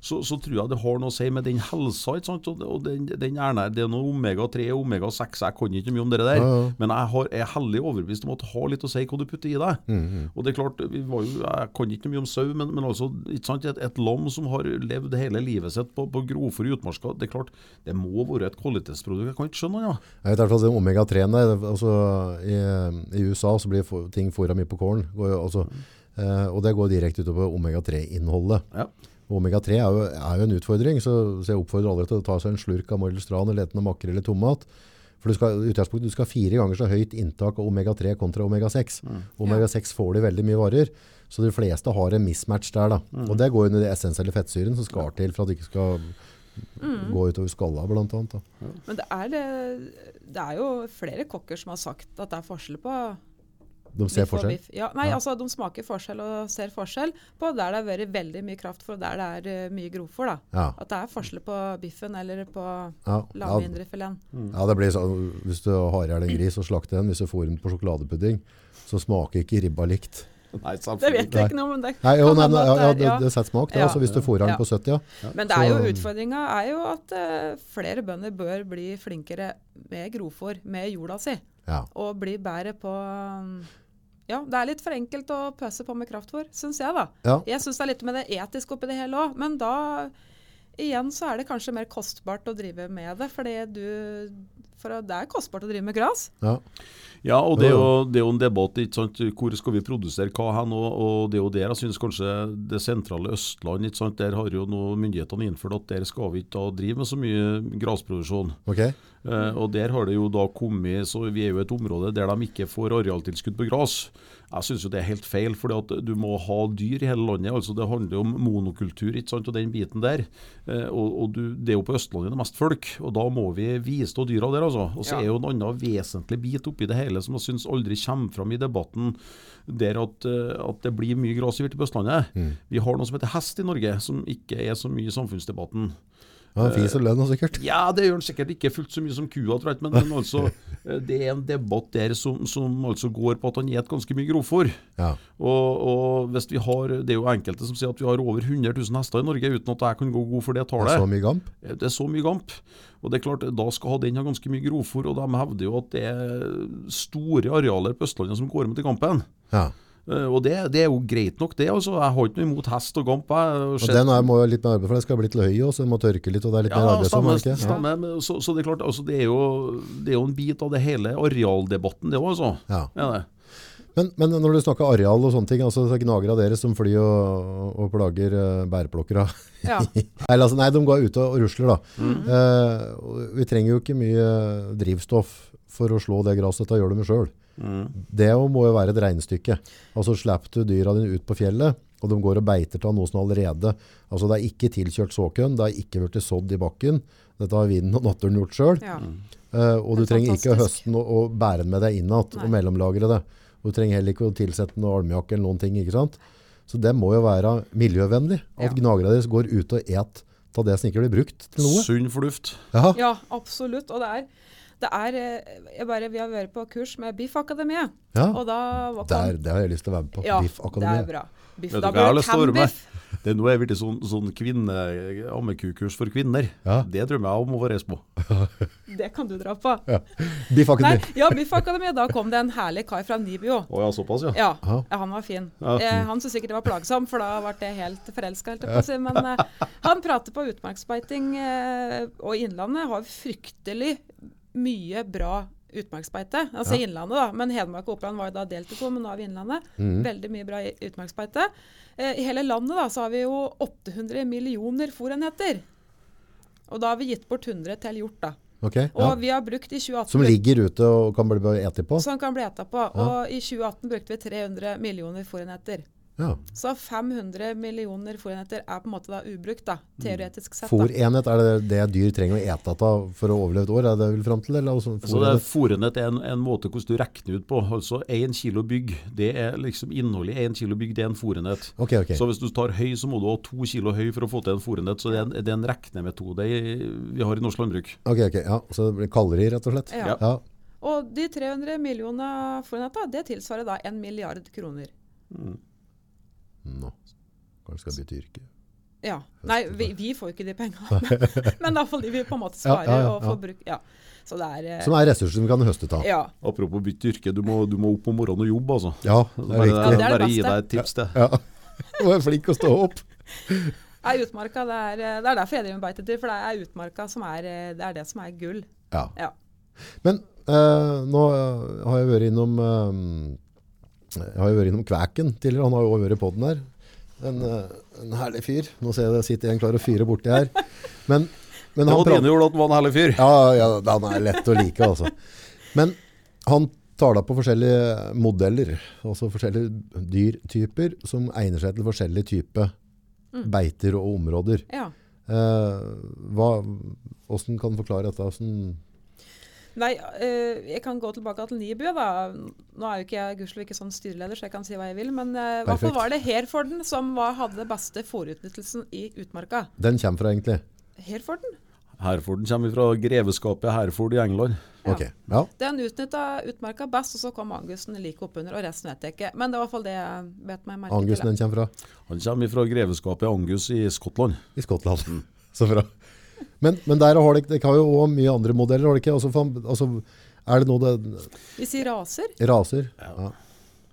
så, så tror jeg det har noe å si med den helsa. Ikke sant? Og, den, den ernær, det er noe omega-3 og omega-6, jeg kan ikke mye om det der. Ja. Men jeg har, er hellig overbevist om at det har litt å si hva du putter i deg. Mm, Og det er klart, vi var jo, Jeg kan ikke mye om sau, men, men altså? Et, et lam som har levd hele livet sitt på, på grovfòr i utmarka, det er klart, det må være et kvalitetsprodukt. Jeg kan ikke skjønne noe annet. Jeg vet i hvert fall om Omega-3 der, altså, i, I USA så blir ting fôret mye på kålen. Altså, altså, eh, og det går direkte utover Omega-3-innholdet. Ja. Omega-3 er, er jo en utfordring, så, så jeg oppfordrer alle til å ta seg en slurk av mordelstran, eller eten av makrell eller tomat. For du skal, du skal fire ganger så høyt inntak av omega-3 kontra omega-6. Omega-6 får du veldig mye varer, så de fleste har en mismatch der. Da. Og det går under essensielle fettsyren som skal til for at du ikke skal gå utover skalla, blant annet. Da. Men det er, det, det er jo flere kokker som har sagt at det er forskjell på De ser forskjell. Ja, nei, Ja. altså De smaker forskjell og ser forskjell på der det har vært veldig mye kraft for, og der det er eh, mye grovfòr. da. Ja. At det er forskjell på biffen eller på Ja, ja, lammeindrefileten. ja, det blir sånn, hvis du har ihjel en gris og slakter den, hvis du får den på sjokoladepudding, så smaker ikke ribba likt. Nei, Det vet jeg ikke noe om. Det Nei, jo, nei, nei, ja, det ja, det, det setter smak, det, Ja. hvis du fôrer den på 70. Ja. Men det er jo utfordringa er jo at uh, flere bønder bør bli flinkere med grovfôr, med jorda si. Ja. Og bli bedre på um, Ja, det er litt for enkelt å pøse på med kraftfôr, syns jeg, da. Ja. Jeg syns det er litt med det etiske oppi det hele òg, men da igjen så er det kanskje mer kostbart å drive med det, fordi du For det er kostbart å drive med gras. Ja. Ja, og det er, jo, det er jo en debatt. ikke sant? Hvor skal vi produsere hva hen? Og, og det er jo der jeg synes kanskje det sentrale Østland ikke sant? Der har jo nå myndighetene innført at der skal vi ikke drive med så mye grasproduksjon. Ok. Eh, og der har det jo da kommet så Vi er jo et område der de ikke får arealtilskudd på gras. Jeg syns det er helt feil, for du må ha dyr i hele landet. altså Det handler jo om monokultur ikke sant? og den biten der. Eh, og og du, Det er jo på Østlandet det er mest folk, og da må vi bistå dyra der. altså. Og så Ja. er jo en annen vesentlig bit oppi det hele som jeg syns aldri kommer fram i debatten, der at, eh, at det blir mye gras i vilt på Østlandet. Vi har noe som heter hest i Norge, som ikke er så mye i samfunnsdebatten. Ja, Fis og lønn og sikkert. Ja, det gjør han sikkert ikke fullt så mye som kua, tror jeg, men, men altså, eh, det er en debatt der som, som altså går på at han spiser ganske mye grovfòr. Ja. Og, og hvis vi har, Det er jo enkelte som sier at vi har over 100 000 hester i Norge, uten at jeg kan gå god for det Det er så mye gamp. Det er så mye gamp. Og det er klart, Da skal den ha ganske mye grovfòr, og de hevder jo at det er store arealer på Østlandet som går med til gampen. Ja. Eh, Og det, det er jo greit nok, det. altså. Jeg har ikke noe imot hest og gamp. Og Sett- den er, må jo litt mer arbeid, for det skal bli til høy også, den må tørke litt, og det er litt mer Ja, arbeid som, stemmer. er det stemmer. Men Så, så det er klart, altså, det, er jo, det er jo en bit av det hele arealdebatten, det òg, altså. Ja. Ja, det. Men, men når du snakker areal og sånne ting, altså så gnager av dere som flyr og, og plager uh, bæreplukkere Ja. Nei, altså, nei, de går ut og rusler da. Mm -hmm. uh, vi trenger jo ikke mye drivstoff for å slå det gresset, dette gjør de selv. Mm. Det må jo være et regnestykke. Altså slipper du dyra dine ut på fjellet, og de går og beiter til noe som allerede, altså det er ikke tilkjørt såkønn, det har ikke vært sådd i bakken, dette har vinden og naturen gjort selv. Ja. Uh, og du er trenger ikke fantastisk. ikke høsten og, og bære den med deg innat og mellomlagre det. Og du trenger heller ikke å tilsette noe almejakke eller noen ting, ikke sant? Så det må jo være miljøvennlig, at Ja. gnagere deres går ut og et av det som ikke blir brukt til noe. Sunn fornuft. Ja, ja, absolutt. Og det er, det er eh, jeg bare, Vi har vært på kurs med Biffakademiet. ja. Og da var Der, det har jeg lyst til å være med på. Ja, Biff det er bra. Biff, da jeg blir det cambiff. Det er nå er blitt sånn, sånn kvinne ammekukurs for kvinner. Ja. Det drømmer jeg om å få reise på. Det kan du dra på. Biff Nei, Akademi. ja, Biffakademiet. Da kom det en herlig kar fra Nibio. Å ja, såpass, ja. Ja, ja, han var fin. Ja. Eh, han syntes sikkert det var plagsom, for da ble jeg helt forelska. helt si. Men eh, han prater på utmarksbeiting, eh, og Innlandet har fryktelig mye bra utmarksbeite. Altså Ja. Innlandet, da. Men Hedmark og Oppland var jo da delt i to, men nå er vi Innlandet. Mm. Veldig mye bra utmarksbeite. Eh, I hele landet da, så har vi jo 800 millioner fôrenheter. Og da har vi gitt bort 100 til hjort, da. Okay, Og ja. vi har brukt i 2018 Som ligger ute og kan bli ete på. som kan bli eta på. Og i 2018 brukte vi 300 millioner fôrenheter. Ja. Så 500 millioner fòrenheter er på en måte da ubrukt, da, teoretisk sett. Fòrenhet, er det det dyr trenger å ete av for å overleve et år? Er det vel frem fram til? Eller? Altså, Så det er er en, en måte hvordan du regner ut på. Altså én kilo bygg, det er liksom innholdet i én kilo bygg, det er en fòrenhet. Okay, okay. Så hvis du tar høy, så må du ha to kilo høy for å få til en fòrenhet. Så det er en, det er en regnemetode vi har i norsk landbruk. Ok, ok, ja. Så det blir kalorier, rett og slett? Ja. Ja. Og de 300 millioner fôrenheter, det tilsvarer da en milliard kroner. Nå. Kanskje skal bytte yrke. Ja. Nei, vi, vi får jo ikke de pengene. Men iallfall de vi på en måte Ja, sparer ja, ja, og får bruk. Ja. Så det er eh, Som er ressurser vi kan høste av. Ja. Apropos bytte yrke, du må, du må opp om morgenen og jobbe, altså. Ja, det er Bare. Ja, det er bare gi deg et tips, det. Ja. Du er flink å stå opp. Nei, utmarka, det er, eh, det er derfor jeg driver med beitedyr. For det er utmarka som er eh, det, er det som er gull. Ja. Ja. Men eh, nå har jeg vært innom eh, Jeg har jo vært innom Kvæken tidligere. Han har jo også vært på den her. En, eh, en herlig fyr. Nå ser jeg det sitter en klar og fyrer borti her. Men, men Det han var prater dine ord at han var en herlig fyr. Ja, ja, han er lett å like, altså. Men han tar da på forskjellige modeller, altså forskjellige dyrtyper, som egner seg til forskjellige typer beiter og områder. ja. Eh, hva, hvordan kan du forklare dette? Hvordan, Nei, eh, jeg kan gå tilbake til Nibu. da. Nå er jo ikke jeg gudskjelov ikke sånn styreleder, så jeg kan si hva jeg vil. Men eh, i hvert fall var det Herforden som var, hadde beste fòrutnyttelsen i utmarka. den kommer fra egentlig? Herforden? Herforden kommer fra greveskapet Herford i England. Ja. Ok, ja. Den utnytta utmarka best, og så kom Angusten like oppunder, og resten vet jeg ikke. Men det var i hvert fall det jeg bet meg merke Angusen til. den kommer fra? Han kommer fra greveskapet Angus i Skottland. I Skottland. Så bra. Men, men der har dere det har jo også mye andre modeller, har dere ikke? Altså, altså, er det noe det Vi sier raser. raser? Ja.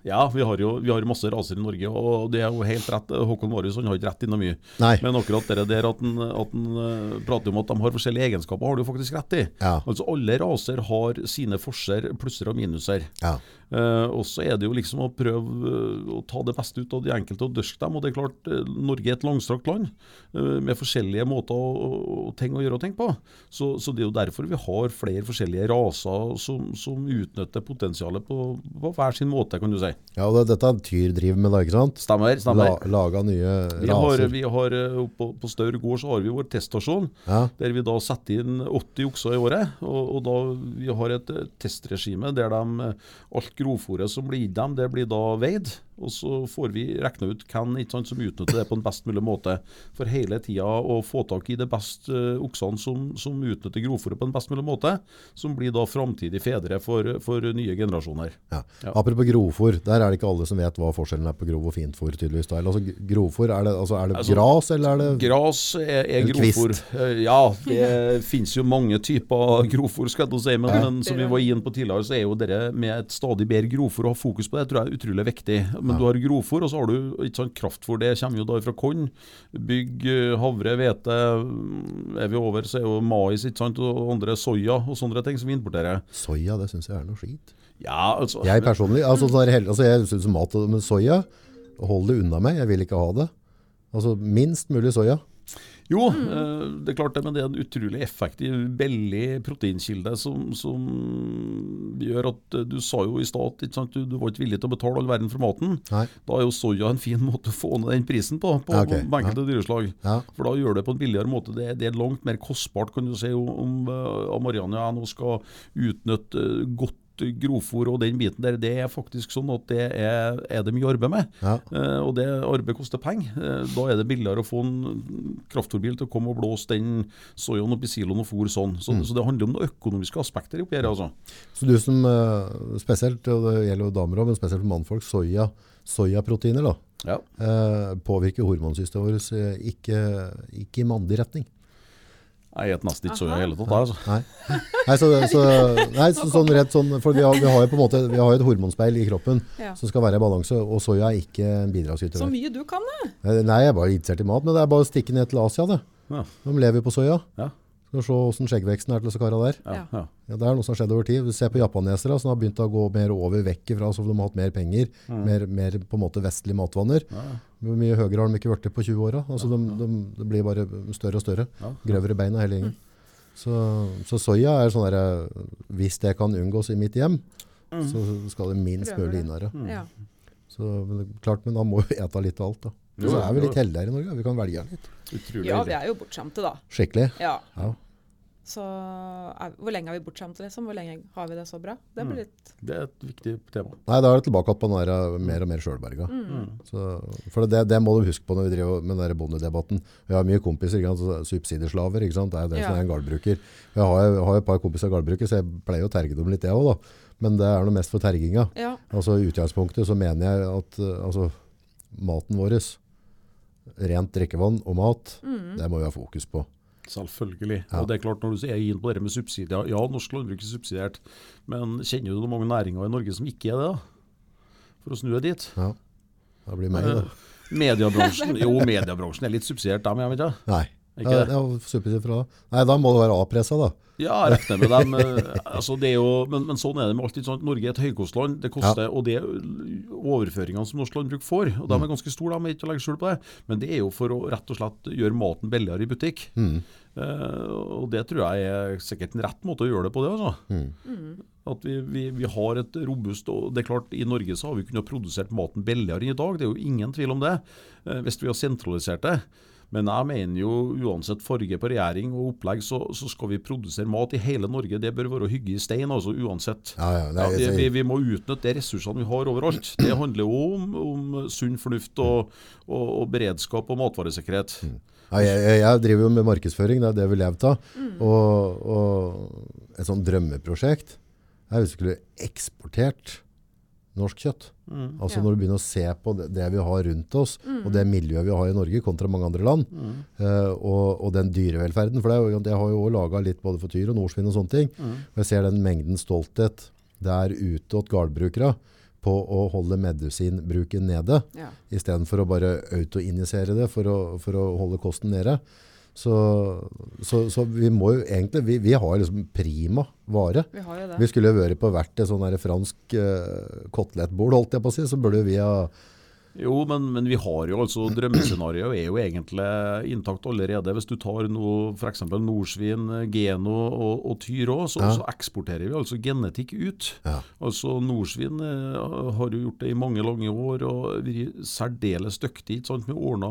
Ja, vi har jo vi har masse raser i Norge, og det er jo helt rett. Håkon Marius han har ikke rett innom mye. Nei. Men akkurat det der at han, eh, prater om at de har forskjellige egenskaper, har du faktisk rett i. Ja. Altså Alle raser har sine forser, plusser og minuser. Ja. Eh, og så er det jo liksom å prøve eh, å ta det beste ut av de enkelte og dyrke dem. Og det er klart, eh, Norge er et langstrakt land uh, med forskjellige måter å, å, ting å gjøre og ting på. Så, så det er jo derfor vi har flere forskjellige raser som, som utnytter potensialet på, på hver sin måte, kan du si. ja, og det, dette er Tyr driver med, da, ikke sant? Stemmer. stemmer. La, laga nye Vi har, raser. vi har på, på Staur gård så har vi vår teststasjon, Ja. der vi da setter inn 80 okser i året. Og, og da Vi har et testregime der de, alt grovfôret som blir gitt dem, det blir da veid. Og så får vi regna ut hvem som utnytter det på en best mulig måte. For hele tida å få tak i de beste uh, oksene som, som utnytter grovfòret på en best mulig måte, som blir da framtidige fedre for, for nye generasjoner. Ja. Ja. Apropos grovfôr, der er det ikke alle som vet hva forskjellen er på grov og fintfôr. tydeligvis. da. Altså, grovfôr, er det, altså, er det Altså, gras, eller er det Gras er, er grovfòr. Eh, Ja, det finnes jo mange typer grovfòr, skal jeg si. Men, Ja. men som vi var inne på tidligere, så er jo det med et stadig bedre grovfòr å ha fokus på det, tror jeg er utrolig viktig. Men du har grovfôr, og så har du ikke sant, kraftfôr. Det kommer jo da fra korn. Bygg, eh, havre, hvete. mm, Er vi over, så er jo mais ikke sant, og andre soya og sånne ting som vi importerer. Soya, det syns jeg er noe skit. Ja, altså Jeg personlig, altså, heller- altså jeg synes mat, med soya, hold det unna meg, jeg vil ikke ha det. Altså minst mulig soya. Jo, mm. det er klart det, men det er en utrolig effektiv, billig proteinkilde som, som gjør at eh, Du sa jo i stad at du, du var ikke villig til å betale all verden for maten. Nei. Da er jo soya en fin måte å få ned den prisen på, på, okay. ok. på enkelte dyreslag. Ja. For da gjør det på en billigere måte. Det, det er langt mer kostbart, kan du si, om, om Marianne og jeg nå skal utnytte eh, godt grovfòr og den biten der. Det er faktisk sånn at det er, er det mye arbeid med. Ja. Eh, og det arbeidet koster penger. Eh, da er det billigere å få en kraftfòrbil til å komme og blåse den soyaen oppi siloen og fôr sånn. Så, Mm. så det handler om noen økonomiske aspekter oppi her, altså. Så du som eh, spesielt, og det gjelder jo damer òg, men spesielt for mannfolk, soya, soyaproteiner da, Ja. eh, påvirker hormonsystemet vårt ikke, ikke i mandig retning. Jeg spiser nesten ikke soya i hele tatt. jeg, Altså. Nei, nei, så, så, nei så, sånn rett sånn, for vi har, vi har jo på en måte vi har jo et hormonspeil i kroppen Ja. som skal være i balanse, og soya er ikke en bidragsyter. Så mye du kan, da. Nei, jeg er bare interessert i mat, men det er bare å stikke ned til Asia, det. Ja. De lever jo på soya. Ja. Skal vi se hvordan skjeggveksten er til disse karene der. Ja, Ja. det er noe som har skjedd over tid. Du ser på japanesere som har begynt å gå mer over vekk fra, så de har hatt mer penger, mer, mer på en måte vestlige matvaner. Hvor mye høyere har de ikke vært på 20 åra? Altså, de, de, det blir bare større og større. Ja. Grøvere bein av hele gjengen. Så, så soya er sånn derre Hvis det kan unngås i mitt hjem, så skal det minst mulig innare. ja. Mm. Ja. Så, men, klart, men da må vi ete litt av alt. da. Jo, så er vi litt heldige her i Norge. Vi kan velge litt. Utrolig ja, vi er jo bortskjemte, da. Skikkelig. Ja. Ja. Så er, hvor lenge er vi bortskjemte, liksom? Hvor lenge har vi det så bra? Det blir litt Det er et viktig tema. Nei, da er det tilbake på den der, eh, mer og mer sjølberga. Mm. For det, det må du huske på når vi driver med den bondedebatten. Vi har mye kompiser, ikke sant? så subsidieslaver. Ikke sant? Det er jo det som Ja. er en gardbruker. Jeg har, jeg har et par kompiser gårdbrukere, så jeg pleier å terge dem litt, jeg òg. Men det er noe mest for terginga. Ja. Altså, I utgangspunktet så mener jeg at eh, altså, maten vår, rent drikkevann og mat, Mm. det må vi ha fokus på. Selvfølgelig. Ja. Og det er klart Når du er inn på det med subsidier Ja, norsk landbruk er subsidiert, men kjenner du mange næringer i Norge som ikke er det? da? For å snu det dit. Ja. Det blir meg, da. Eh, Mediebransjen Jo, mediebransjen er litt subsidiert, dem, jeg vet ikke. Nei. Ikke Ja, det? ja, subsidier fra. Nei, da må det være A-pressa, da. Ja, jeg regner med dem. eh, altså det er jo, men, men sånn er det med alt. Sånn? Norge er et høykostland. Det koster, og det er overføringene som norsk landbruk får, og de er ganske store, de er ikke å legge skjul på det. Men det er jo for å rett og slett gjøre maten billigere i butikk. Mm. Uh, og det tror jeg er sikkert en rett måte å gjøre det på. det altså. Mm. At vi, vi, vi har et robust og det er klart I Norge så har vi kunnet produsert maten billigere enn i dag. Det er jo ingen tvil om det, Uh, hvis vi har sentralisert det. Men jeg mener jo uansett farge på regjering og opplegg, så, så skal vi produsere mat i hele Norge. Det bør være hygge i stein, altså uansett. Ja, ja, det Ja, er, vi, vi, må utnytte de ressursene vi har overalt. Det handler jo om, om sunn fornuft og, og, og beredskap og matvaresikkerhet. Ja, jeg, jeg, jeg driver jo med markedsføring, det er det vi lever av. Og, og et sånt drømmeprosjekt er hvis vi skulle eksportert norsk kjøtt. Mm. Altså Ja. når du begynner å se på det, det vi har rundt oss, og det miljøet vi har i Norge kontra mange andre land, eh, og, og den dyrevelferden, for det er jeg har jo også laget litt både for tyr og nordsvin og sånne ting, og jeg ser den mengden stolthet det er ute hos gårdbrukere på å holde medisinbruken nede, Ja. i stedet for å bare autoinjisere det for å, for å holde kosten nede. Så, så, så vi må jo egentlig, vi, vi har liksom prima vare. Vi har jo det. Vi skulle jo vært på hvert et sånn fransk uh, kotelettbord, holdt jeg på å si, så burde vi ha Jo, men, men vi har jo altså Drømmescenarioet er jo egentlig intakt allerede. Hvis du tar noe f.eks. nordsvin, geno og, og tyr òg, så, Ja. så eksporterer vi altså genetikk ut. Ja. Altså Nordsvin eh, har jo gjort det i mange lange år og vært særdeles dyktig sant, med ordna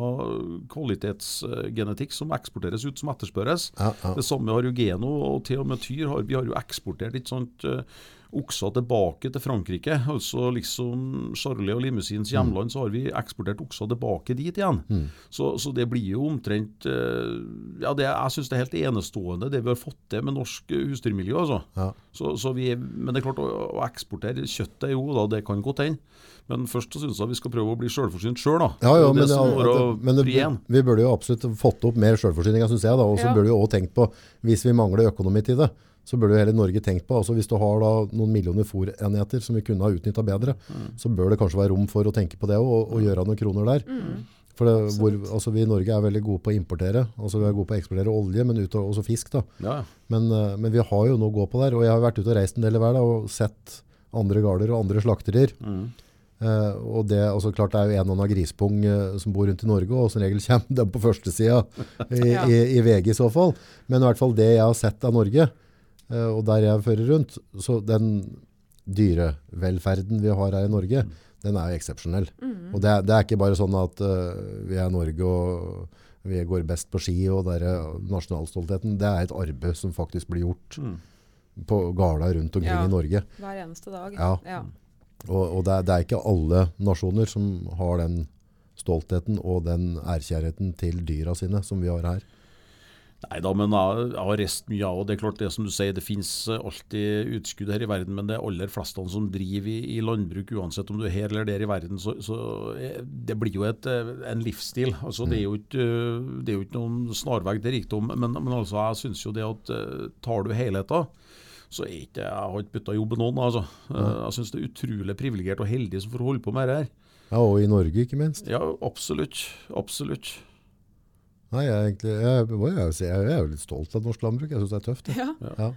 kvalitetsgenetikk som eksporteres ut, som etterspørres. Ja, ja. Det samme har jo Geno, og til og med Tyr har vi har jo eksportert ikke sant, eh, okser tilbake til Frankrike. Altså liksom Charlie og Limousins hjemland, så har vi eksportert okser tilbake dit igjen. Så, så det blir jo omtrent eh, Ja, det, jeg syns det er helt enestående det vi har fått til med norsk eh, husdyrmiljø. altså. Ja. Så, så vi, men det er klart, å, å eksportere kjøttet, jo da, det kan godt hende. Men først så syns jeg vi skal prøve å bli selvforsynt sjøl, da. Ja, ja, det er men, det ja, det- men det, vi burde jo absolutt fått opp mer selvforsyning, syns jeg. da, Og så Ja. burde vi også tenkt på, hvis vi mangler økonomi til det, så burde hele Norge tenkt på, altså hvis du har da noen millioner fòrenheter som vi kunne ha utnytta bedre, Mm. så bør det kanskje være rom for å tenke på det og, og gjøre noen kroner der. Mm. For det, hvor, altså Vi i Norge er veldig gode på å importere. altså Vi er gode på å eksportere olje, men ut, også fisk. da. Ja. Men, eh, men vi har jo noe å gå på der. Og jeg har vært ute og reist en del i verden og sett andre gårder og andre slakterier. Mm. Eh, og det, altså klart det er jo en og annen grispung eh, som bor rundt i Norge, og som regel kommer den på første sida i, Ja. i, i VG i så fall. Men i hvert fall det jeg har sett av Norge, og der jeg fører rundt, så den dyrevelferden vi har her i Norge, den er jo eksepsjonell. Og det, er- det er ikke bare sånn at uh, vi er Norge og vi går best på ski, og der er nasjonalstoltheten. Det er et arbeid som faktisk blir gjort Mm. på gårder rundt omkring Ja. i Norge. Hver eneste dag. Ja. ja. Og, og det, er, det er ikke alle nasjoner som har den stoltheten og den ærkjærheten til dyra sine som vi har her. Nei da, men reist mye av og Det er klart det som du sier, det finnes eh, alltid utskudd her i verden, men det er aller fleste som driver i, i landbruk, uansett om du er her eller der i verden, så, så eh, det blir jo et, eh, en livsstil. Altså, det, er jo ikke, eh, det er jo ikke noen snarvei til rikdom, men, men altså, jeg syns jo det at tar du helheten, så er ikke jeg har ikke bytta jobb med noen. Altså. Jeg syns det er utrolig privilegert og heldig som får holde på med det her. Ja, Og i Norge, ikke minst. Ja, absolutt. Absolutt. Nei, jeg, er egentlig, jeg, må jo si, jeg er jo litt stolt av norsk landbruk. Jeg syns det er tøft. Jeg. Ja. Ja.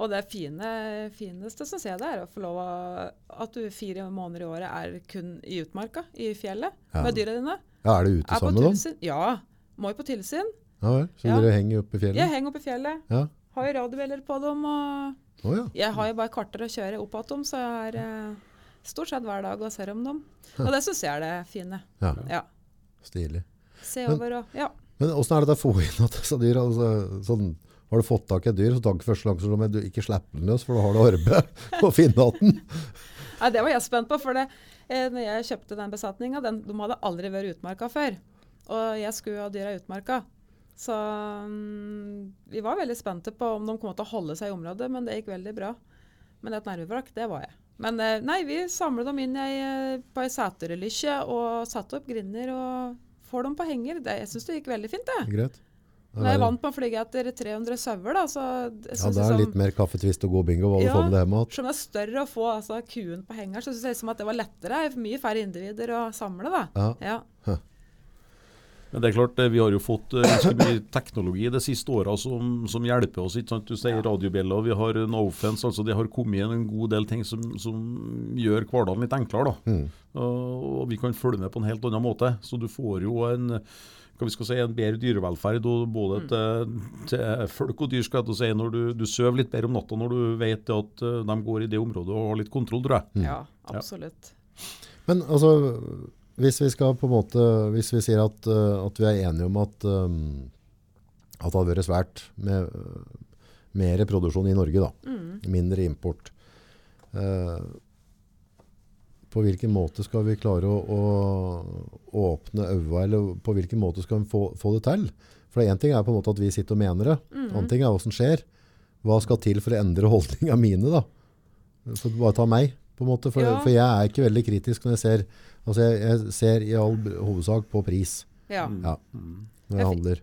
Og det fine, fineste som jeg det er å få lov At du fire måneder i året er kun i utmarka, i fjellet, Ja. med dyra dine. ja, Er du ute Er sammen med dem? Ja. Må jo på tilsyn. Ja vel. Så Ja. dere henger oppe i fjellet? Jeg henger oppe i fjellet. Ja. Har jo radiobjeller på dem. og oh, ja. Jeg har jo bare karter å kjøre opp igjen, så jeg er eh, stort sett hver dag og ser om dem. Og det syns jeg er det fine. ja. Ja. Stilig. Se Men- over og Ja. Men åssen er det å få inn at disse dyra altså, sånn, Har du fått tak i et dyr, så ikke første sjanse om du ikke slipper den løs, for da har du arbeid å finne igjen. Nei, det var jeg spent på, for det, eh, når jeg kjøpte den besetninga, de hadde aldri vært utmarka før. Og jeg skulle ha dyra utmarka. Så um, vi var veldig spente på om de kom til å holde seg i området, men det gikk veldig bra. Men et nervevrak, det var jeg. Men eh, nei, vi samlet dem inn ei- på ei seterlysje og satte opp grinder og får dem på henger. Det, jeg syns det gikk veldig fint, det. Greit. Når jeg vant på å flyge etter 300 sauer, da, så jeg Ja, det er som, litt mer kaffetvist og god bingo hva du får med det hjemme igjen. som er større å få altså, kuen på henger, så syns jeg som at det var lettere. Mye færre individer å samle, da. Ja. Ja. Men det er klart, eh, vi har jo fått eh, ganske mye teknologi de siste åra som, som hjelper oss. ikke sant? Du sier radiobjeller, vi har Nofence. altså Det har kommet inn en god del ting som, som gjør hverdagen litt enklere. da. Mm. Og, og vi kan følge med på en helt annen måte. Så du får jo en hva vi skal si, en bedre dyrevelferd både til, til folk og dyr skal jeg si, når du, du sover litt bedre om natta når du vet at eh, de går i det området og har litt kontroll, tror jeg. ja, absolutt. Men altså, hvis vi skal på en måte, hvis vi sier at, eh, at vi er enige om at, um, at det hadde vært svært med mer produksjon i Norge da, Mm. mindre import. Eh, på hvilken måte skal vi klare å, å åpne øynene, eller på hvilken måte skal vi få, få det til? For en ting er på en måte at vi sitter og mener det, Mm. annen ting er hva som skjer. Hva skal til for å endre holdninga mine da? Så bare ta meg, på en måte, for, Ja. for jeg er ikke veldig kritisk når jeg ser, altså jeg, jeg ser i all hovedsak på pris Ja. ja, Mm. når jeg Jeg handler.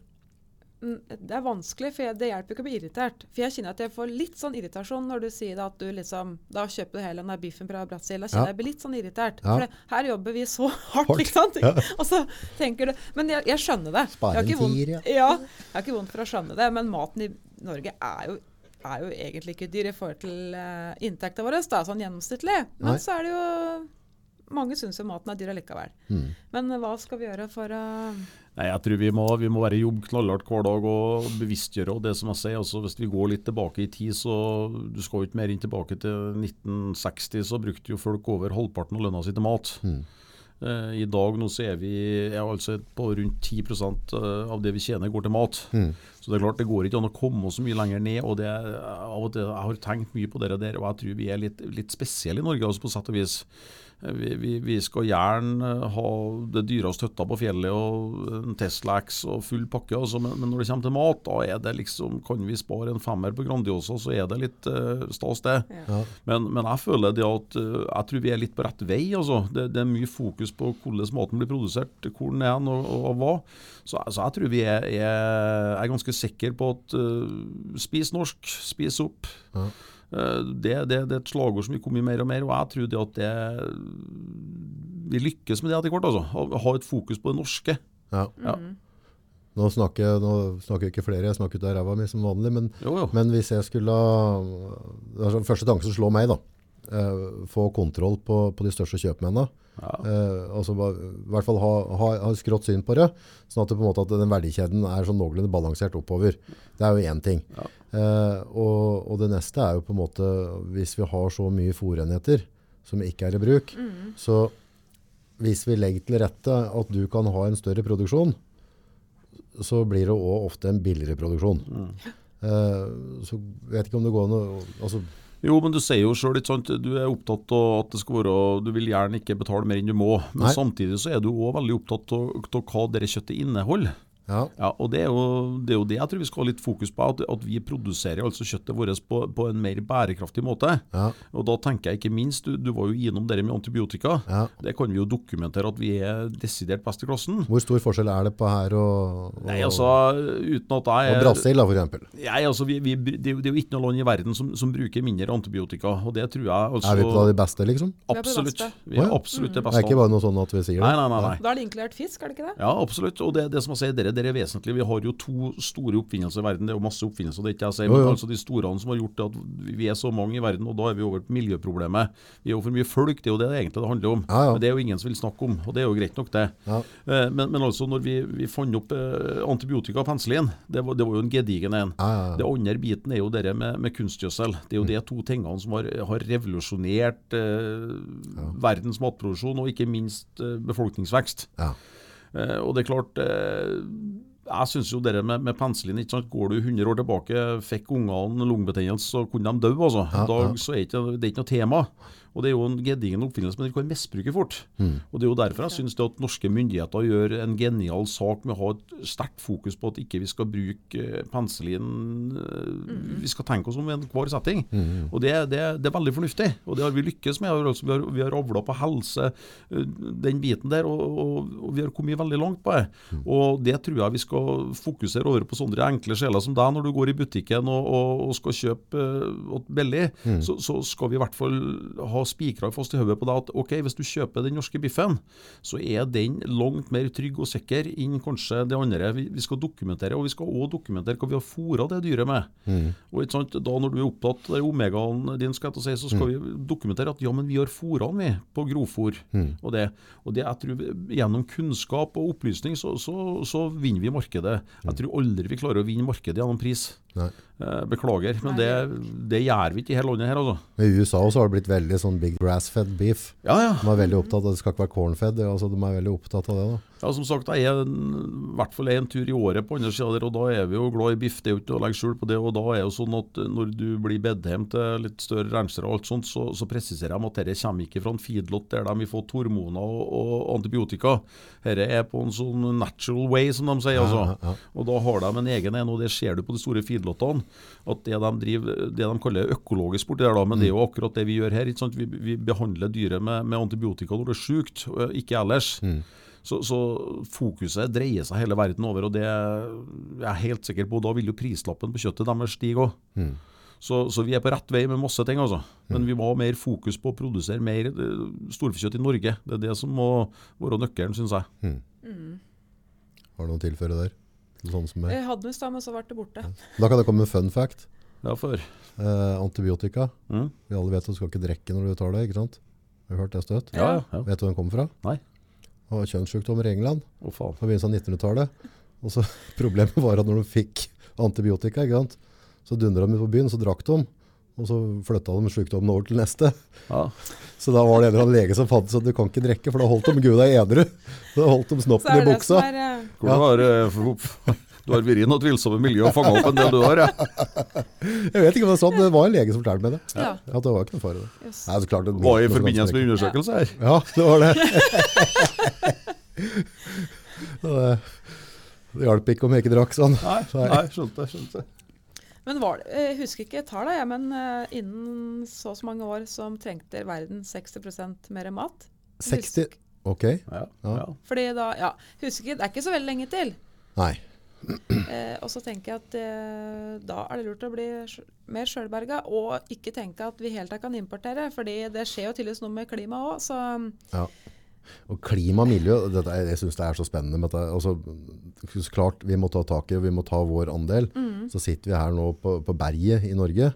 Mm, Det er vanskelig, for jeg, det hjelper ikke å bli irritert. For jeg kjenner at jeg får litt sånn irritasjon når du sier da at du liksom Da kjøper du hele den der biffen fra Brasil. Da kjenner Ja. jeg blir litt sånn irritert. Ja. For det, her jobber vi så hardt, Hort. ikke sant? ja. Og så tenker du Men jeg, jeg skjønner det. Spare en ikke tier, ja. ja. Jeg har ikke vondt for å skjønne det, men maten i Norge er jo er jo egentlig ikke dyr i forhold til uh, inntekta vår, da, sånn gjennomsnittlig. Men Nei. så er det jo Mange syns jo maten er dyr allikevel. Mm. Men eh, hva skal vi gjøre for å Nei, jeg tror vi må, vi må være i jobb knallhardt hver dag og bevisstgjøre. og det som jeg sier, altså Hvis vi går litt tilbake i tid, så du skal jo ikke mer inn tilbake til 1960, så brukte jo folk over halvparten av lønna si til mat. Mm. Eh, I dag nå så er vi er altså på rundt 10% av det vi tjener går til mat. Mm. Så det er klart det går ikke an å komme så mye lenger ned. og det, av og til, Jeg har tenkt mye på det der, og jeg tror vi er litt, litt spesielle i Norge altså på sett og vis. Eh, Vi, vi, vi skal gjerne ha det dyreste hytta på fjellet og en Tesla X og full pakke, altså, men, men når det kommer til mat, da er det liksom Kan vi spare en femmer på Grandiosa, så er det litt uh, stas, det. Ja. Men, men jeg føler det at uh, jeg tror vi er litt på rett vei. altså. Det, det er mye fokus på hvordan maten blir produsert, hvor den er og, og hva. Så, altså, jeg tror vi er, er, er ganske sikre på at uh, spis norsk, spis opp. Ja. Eh, det, det, det er et slagord som vi kommer mer og mer, og jeg tror det at det vi lykkes med det etter hvert. altså. Ha, et fokus på det norske. Ja. Ja. Nå snakker, nå snakker ikke flere, jeg snakker ut av ræva mi som vanlig, men, Jo, jo. men hvis jeg skulle ha altså, Første tanke som slår meg, da. Eh, få kontroll på, på de største kjøpmennene. Ja. Eh, altså, I hvert fall ha, ha, ha skrått syn på det, sånn at, det på en måte at den verdikjeden er sånn noenlunde balansert oppover. Det er jo én ting. Ja. Eh, og, og det neste er jo på en måte Hvis vi har så mye fòrenheter som ikke er i bruk, så hvis vi legger til rette at du kan ha en større produksjon, så blir det òg ofte en billigere produksjon. Eh, så vet ikke om det går an å altså, Jo, men du sier jo sjøl du er opptatt av at det skal være Du vil gjerne ikke betale mer enn du må, men Nei. samtidig så er du òg veldig opptatt av av hva det kjøttet inneholder. Ja, Ja, og det er, jo, det er jo det jeg tror vi skal ha litt fokus på, at, at vi produserer altså kjøttet vårt på, på en mer bærekraftig måte. ja, Og da tenker jeg ikke minst, du, du var jo innom det med antibiotika. ja. Det kan vi jo dokumentere at vi er desidert best i klassen. Hvor stor forskjell er det på her og, og, Nei, altså, uten at jeg og Brasil, f.eks.? for eksempel? Nei, altså, vi, vi, det, er jo, det er jo ikke noe land i verden som, som bruker mindre antibiotika, og det tror jeg altså, Er vi på de beste, liksom? Vi på det Absolutt. Vi er absolutt det Det er ikke bare noe sånn at vi sier det? Nei, nei, nei. nei. Da er det inkludert fisk, er det ikke det? Ja, absolutt. Og det, det som jeg sier, dere, dere er vesentlig. Vi har jo to store oppfinnelser i verden. Det er jo masse oppfinnelser, det er ikke jeg sier, men jo. altså de store som har gjort det at vi er så mange i verden, og da er vi over på miljøproblemet. Vi er jo for mye folk, det er jo det det egentlig det handler om. Ja, ja. Men det er jo ingen som vil snakke om, og det er jo greit nok, det. Ja. Eh, Men, men altså, når vi, vi fant opp eh, antibiotika og penicillin, det var, det var jo en gedigen en. Det andre biten er jo det med, med kunstgjødsel. Det er jo de to tingene som har, har revolusjonert eh, verdens matproduksjon, og ikke minst eh, befolkningsvekst. Ja. Eh, og det er klart eh, Jeg syns jo det med, med penselen ikke sant? Går du 100 år tilbake, fikk ungene lungebetennelse, så kunne de dø. Altså. I dag så er ikke, det er ikke noe tema. Og Det er jo en gedigen oppfinnelse, men vi kan misbrukes fort. Mm. Og Det er jo derfor jeg syns at norske myndigheter gjør en genial sak med å ha et sterkt fokus på at ikke vi skal bruke eh, penicillin eh, Vi skal tenke oss om i enhver setting. Mm. Og det, det, det er veldig fornuftig, og det har vi lykkes med. Vi har, vi har avla på helse, eh, den biten der, og, og, og vi har kommet veldig langt på det. Og det tror jeg vi skal fokusere over på sånne enkle sjeler som deg, når du går i butikken og, og, og skal kjøpe uh, billig. Så, så skal vi i hvert fall ha spikra fast i hodet på deg at ok, hvis du kjøper den norske biffen, så er den langt mer trygg og sikker enn kanskje det andre. Vi, vi skal dokumentere, og vi skal òg dokumentere hva vi har fôra det dyret med. Mm. Og ikke sant, Da når du er opptatt av omegaen din, skal jeg si, så skal vi dokumentere at ja, men vi har fôra den vi på grovfôr. Mm. Og det, og det jeg tror Gjennom kunnskap og opplysning så, så, så vinner vi markedet. Jeg tror aldri vi klarer å vinne markedet gjennom pris. Nei. Eh, beklager, men det, det gjør vi ikke i hele landet her, altså. I USA også har det blitt veldig sånn big grass-fed beef. Ja, ja. De er veldig opptatt av det skal ikke være corn-fed. Altså, de er veldig opptatt av det. da. Ja, som sagt, jeg er i hvert fall en tur i året på andre sida der, og da er vi jo glad i biff. Det er jo ikke å legge skjul på det. Og da er jo sånn at når du blir bedt hjem til litt større ransere og alt sånt, så, så presiserer de at dette kommer ikke fra en feedlot der de har fått hormoner og, og antibiotika. Dette er på en sånn natural way, som de sier. altså. Ja. Og da har de en egen en, og det ser du på de store feedlotene. At det de driver, det de kaller økologisk borti der, da, men det er jo akkurat det vi gjør her. Vi, vi behandler dyret med, med antibiotika når det er sykt, ikke ellers. Så, så fokuset dreier seg hele verden over, og det er jeg helt sikker på. Da vil jo prislappen på kjøttet deres stige òg. Mm. Så, så vi er på rett vei med masse ting, altså. Men vi må ha mer fokus på å produsere mer eh, storfekjøtt i Norge. Det er det som må være nøkkelen, syns jeg. Har du noe å tilføre der? Sånn som. Jeg hadde visst det, men så ble det borte. Da kan det komme en fun fact. Ja, for. Eh, antibiotika. Mm. Vi alle vet at du skal ikke drikke når du tar det, ikke sant? Har du hørt det støt? Ja, ja. ja. Vet du hvor den kommer fra? Nei. Det var kjønnssykdommer i England faen. på begynnelsen av 1900-tallet. Og så Problemet var at når de fikk antibiotika, ikke sant? så dundra de ut på byen, så drakk de. og så flytta de sykdommen over til neste. Ja. Så da var det en eller annen lege som fant ut at du kan ikke drikke, for da holdt de Gud deg edru. Da holdt de snoppen i det det buksa. er eh, Hvor du har, eh, f- du har vært i noe tvilsomme miljø og fanga opp en del du har, ja. Jeg vet ikke om det er sånn, det var en lege som fortalte meg det. Ja. At det var ikke noe fare det. Yes. Nei, så klart, det Var i forbindelse med undersøkelse her. Ja, det var det. Det, det hjalp ikke om jeg ikke drakk sånn. Nei, nei skjønte, skjønte. Men var det, jeg husker ikke tallet, jeg, men eh, innen så og så mange år som trengte verden 60% mer mat. 60 Ok. Ja, Ja. ja. Fordi da, ja, husker ikke, Det er ikke så veldig lenge til. Nei. Eh, og så tenker jeg at eh, da er det lurt å bli mer sjølberga, og ikke tenke at vi helt kan importere. fordi det skjer jo tydeligvis noe med klimaet òg, så Ja. Og klima og miljø, dette, er- jeg syns det er så spennende. Med dette. Altså, klart vi må ta tak i og vi må ta vår andel. Så sitter vi her nå på, på berget i Norge,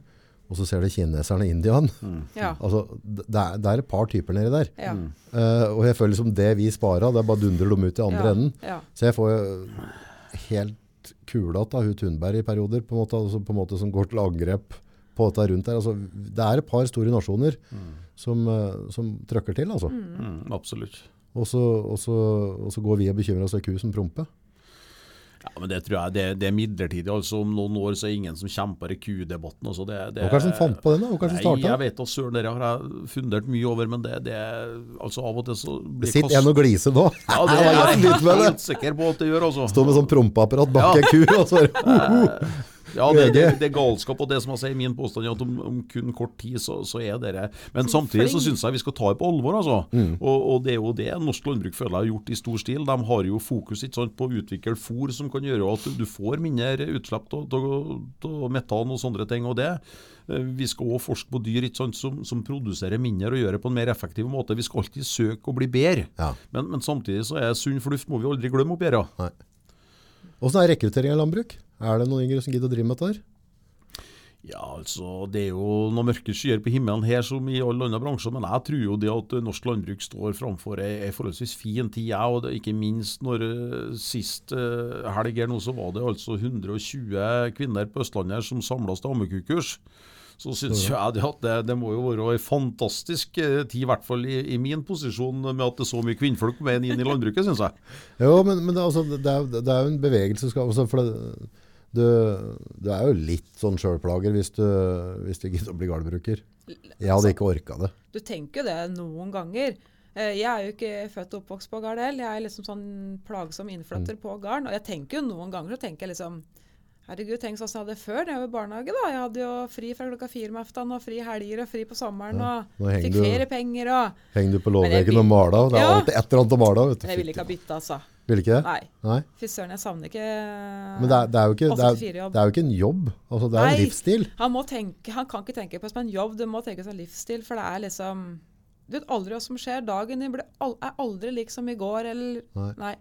og så ser du kineserne og Indiaen. ja. Altså, det, er, det er et par typer nedi der. ja. Uh, og jeg føler som det vi sparer, det er bare dundrer dem ut i andre ja, enden. Ja. Så jeg får jo helt kulete av hun Thunberg i perioder, på en måte, altså på en måte som går til angrep på dette rundt der. Altså, det er et par store nasjoner som, eh, som trøkker til, altså. Mm, absolutt. Og, så, og så går vi og bekymrer oss for ku som promper. Ja, men Det tror jeg det, det er midlertidig. altså Om noen år så er det ingen som kjemper i kudebatten. Altså, det, det, Hva er det som fant på den da? Hva er det som Nei, jeg vet da søren, det har jeg fundert mye over, men det, det altså av og til så blir Sitt kast- en og gliser nå. Ja, det er jeg helt sikker på at det gjør, altså. Stå med sånn prompeapparat bak en ku, og så Ja, det, det, det er galskap, og det som jeg sier, min påstand er at om, om kun kort tid, så, så er dere Men samtidig så syns jeg vi skal ta det på alvor, altså. Og, og det er jo det norsk landbruk føler jeg har gjort i stor stil. De har jo fokus sant, på å utvikle fôr som kan gjøre at du får mindre utslipp av- metan og sånne ting. og det eh, vi skal også forske på dyr sant, som, som produserer mindre og gjør det på en mer effektiv måte. Vi skal alltid søke å bli bedre. Ja. Men, men samtidig så er sunn fornuft må vi aldri glemme oppi her. Åssen er rekruttering av landbruk? Er det noen yngre som gidder å drive med dette? her? Ja, altså, Det er jo noen mørke skyer på himmelen her som i alle andre bransjer, men jeg tror jo det at norsk landbruk står framfor ei, forholdsvis fin tid. jeg, og det, Ikke minst når eh, sist uh, helg her nå, så var det altså 120 kvinner på Østlandet som samles til ammekukurs. Så syns jeg det at det, det må jo være ei fantastisk eh, tid, i hvert fall i, i min posisjon, med at det er så mye kvinnfolk med inn i landbruket, syns jeg. Jo, men, men det, altså, det, er, det er jo en bevegelse. Skal, altså, for det, du, du er jo litt sånn sjølplager hvis du, hvis du gidder å bli gardbruker. Jeg hadde ikke orka det. Du tenker jo det noen ganger. Eh, Jeg er jo ikke født og oppvokst på gard heller. Jeg er liksom sånn plagsom innflytter på garden. Og jeg tenker jo noen ganger så tenker jeg liksom Herregud, tenk sånn som jeg hadde før da jeg var i barnehage. da. Jeg hadde jo fri fra klokka fire om aftenen, og fri helger og fri på sommeren. Og henger fikk feriepenger og Henger du på vil- og maler, det er Ja. alltid et eller annet å male. Jeg ville ikke ha bytta, altså. Vil ikke det? Nei. Nei. Fy søren, jeg savner ikke Men det er, det, er jo ikke, det, er, det er jo ikke en jobb. Altså, det er Nei. en livsstil. Han, tenke, han kan ikke tenke på det som en jobb, det må tenke som en livsstil. For det er liksom Du vet aldri hva som skjer. Dagen din er aldri lik som i går, eller Nei. Nei.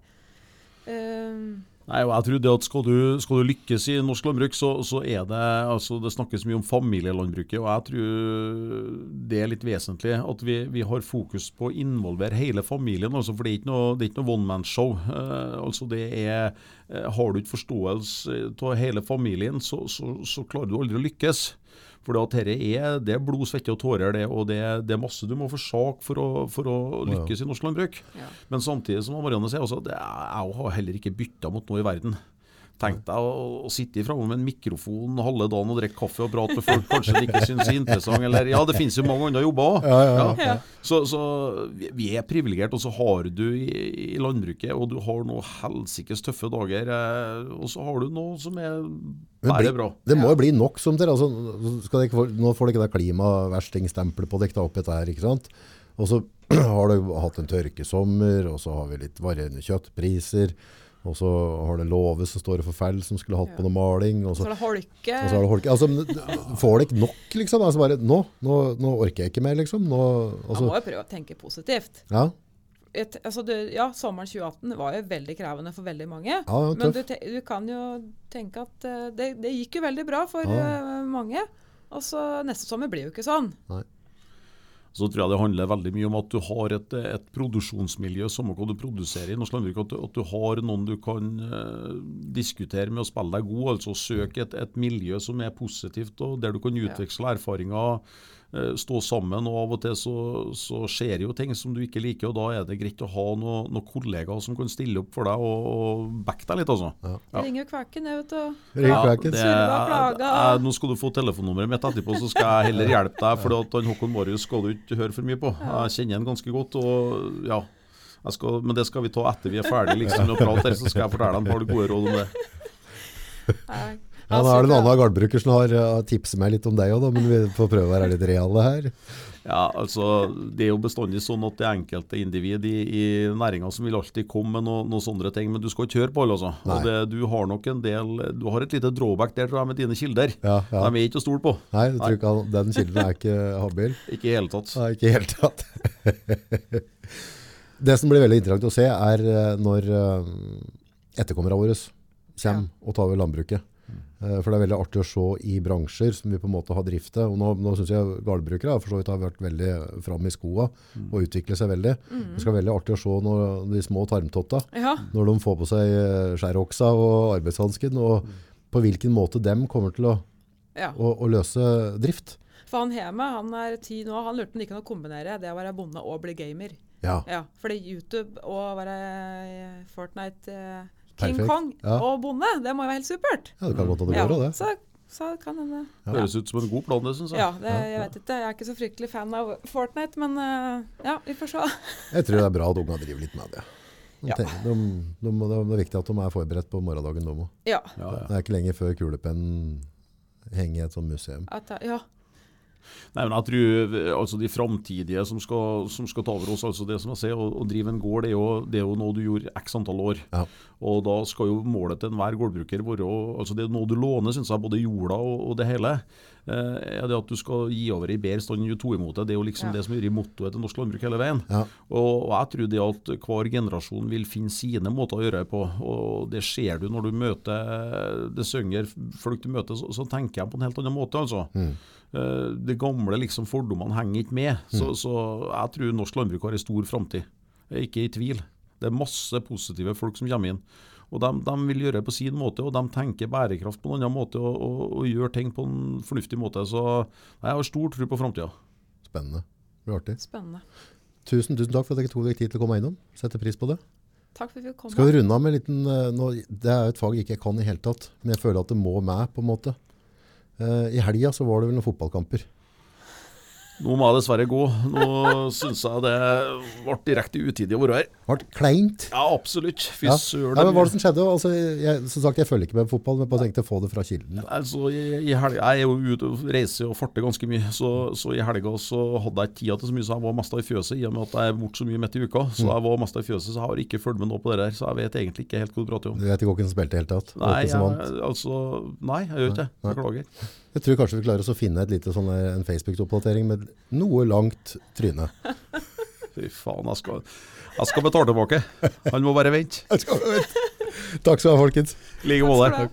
Ehm, Nei, og jeg tror det at skal du, skal du lykkes i norsk landbruk, så, så er det altså Det snakkes mye om familielandbruket, og jeg tror det er litt vesentlig at vi, vi har fokus på å involvere hele familien. Altså, for det er ikke noe, noe one man-show. Eh, altså det er, eh, har du ikke forståelse av hele familien, så, så, så klarer du aldri å lykkes. For dette er, det er blod, svette og tårer, det, og det, det er masse du må forsake for å, for å lykkes i norsk landbruk. ja. Men samtidig som Marianne sier, også, det er, jeg har heller ikke bytta mot noe i verden. Tenk deg å, å sitte framme med en mikrofon halve dagen og drikke kaffe og prate med folk kanskje de ikke syns er interessant. Eller, ja, det finnes jo mange andre jobber òg. Ja, ja, ja. Så, så vi- er privilegerte. og så har du i, i landbruket, og du har noen helsikes tøffe dager, eh, og så har du noe som er bare bra. Det må jo bli nok som dere. Altså, skal ikke nå får dere ikke det klimaverstingsstempelet på dere opp etter her, ikke sant? Og så har du hatt en tørkesommer, og så har vi litt varierende kjøttpriser, og så har det love som står og fell som skulle hatt på noe maling, og så, er det holke. og så har det holke. Altså, får dere ikke nok, liksom? Altså bare, nå, nå, nå orker jeg ikke mer, liksom. Nå, Man altså, må jo prøve å tenke positivt. ja, Et, altså du, ja, Sommeren 2018 var jo veldig krevende for veldig mange. ja, Men du, te, du kan jo tenke at uh, det, det gikk jo veldig bra for Ja. uh, mange. Og så neste sommer blir jo ikke sånn. Så tror jeg det handler veldig mye om at du har et, et produksjonsmiljø, samme hva du produserer i norsk landbruk. At du, at du har noen du kan uh, diskutere med og spille deg god. altså Søk et, et miljø som er positivt, og der du kan utveksle erfaringer. Eh, Stå sammen. og Av og til så, så skjer jo ting som du ikke liker, og da er det greit å ha noen noe kollegaer som kan stille opp for deg og, og backe deg litt. altså. Jeg ringer kvaken, jeg, vet du. Ringer Ja, det- jeg, jeg- Nå skal du få telefonnummeret mitt etterpå, så skal jeg heller hjelpe deg. For at han Håkon Marius skal du ikke høre for mye på. Jeg kjenner han ganske godt. og ja, jeg skal, Men det skal vi ta etter vi er ferdige liksom, med å prate her, så skal jeg fortelle deg et par gode råd om det. Ja, da er det en annen gardbruker som har uh, tipset meg litt om deg òg, men vi får prøve å være litt reale her. Ja, altså, Det er jo bestandig sånn at det er enkelte individ i, i næringa som vil alltid komme med noen noe sånne ting, men du skal ikke høre på alle. altså. Nei. Og det, Du har nok en del, du har et lite drawback der tror jeg, med dine kilder. Ja, ja. De er ikke å stole på. Nei, du tror ikke den kilden er ikke habil? Ikke i hele tatt. Nei, ikke i hele tatt. det som blir veldig interessant å se, er eh, når eh, etterkommerne våre kommer og tar over landbruket. Eh, For det er veldig artig å se i bransjer som vi på en måte har driftet. Og nå, nå synes jeg gårdbrukere for så vidt har vært veldig fram i skoa og utviklet seg veldig. Det skal være veldig artig å se når de små tarmtotta, Ja. når de får på seg eh, skjæroksa og arbeidshansken, og på hvilken måte dem kommer til å, ja. å, å løse drift. For han hjemme, han er ti nå, han lurte på om det gikk an å kombinere det å være bonde og bli gamer. Ja, Ja, fordi YouTube og være eh, Fortnite eh, King. Kong Ja. og bonde, det må jo være helt supert. ja det kan godt at det går av det. så, så kan hende. Ja. Høres ut som en god plan, det syns jeg. Ja, det, jeg vet ikke. Jeg er ikke så fryktelig fan av Fortnite, men eh, ja, vi får se. Jeg tror det er bra at unga driver litt med det. De, Ja. de, de, det er viktig at de er forberedt på morgendagen. De òg. Ja. Ja, ja. Det er ikke lenge før kulepennen henger i et sånt museum. At, ja. Nei, men jeg tror altså de framtidige som som skal ta over oss, altså det som jeg sier, å, å drive en gård, det er, jo, det er jo noe du gjorde x antall år. Ja. Og da skal jo målet til enhver gårdbruker være altså Det er noe du låner, syns jeg, både jorda og, og det hele. Eh, er det at du skal gi over i bedre stand enn du tok imot det. Det er jo liksom Ja. det som gjør mottoet til norsk landbruk hele veien. Ja. Og, og jeg tror det at hver generasjon vil finne sine måter å gjøre det på. Og det ser du når du møter det synger folk du møter, så, så tenker jeg på en helt annen måte, altså. Mm. Eh, Det gamle liksom fordommene henger ikke med. Så, så jeg tror norsk landbruk har en stor framtid. Ikke i tvil. Det er masse positive folk som kommer inn. Og de, de vil gjøre det på sin måte, og de tenker bærekraft på en annen måte og, og, og gjør ting på en fornuftig måte. Så jeg har stor tro på framtida. Spennende. Det blir artig. Spennende. Tusen, tusen takk for at dere tok dere tid til å komme innom. Setter pris på det. Takk for at vi kom. Skal vi runde av med en liten eh, nå, Det er jo et fag jeg ikke kan i hele tatt, men jeg føler at det må med, på en måte. Uh, I helga så var det vel noen fotballkamper. Nå må jeg dessverre gå. Nå syns jeg det ble direkte utidig å være her. Ble kleint. Ja, absolutt. Fy Ja. søren. Ja, men hva var det som skjedde? Altså, jeg, som sagt, jeg følger ikke med på fotball, men bare tenkte å få det fra kilden. Altså, i, i helga, Jeg er jo ute og reiser og farter ganske mye, så, så i helga så hadde jeg ikke tida til så mye, så jeg var mest i fjøset. I og med at jeg er borte så mye midt i uka, så Mm. jeg var mest i fjøset, så jeg har ikke fulgt med nå på det der. Så jeg vet egentlig ikke helt hva du prater om. Du vet ikke hvem som spilte i det hele tatt? Nei, jeg, altså, nei, jeg gjør ikke det. Beklager. Jeg tror kanskje vi klarer oss å finne et lite sånn, en Facebook-oppdatering med noe langt tryne. Fy faen, jeg skal, jeg skal betale tilbake. Han må bare vente. Takk skal du ha, folkens. I like måte.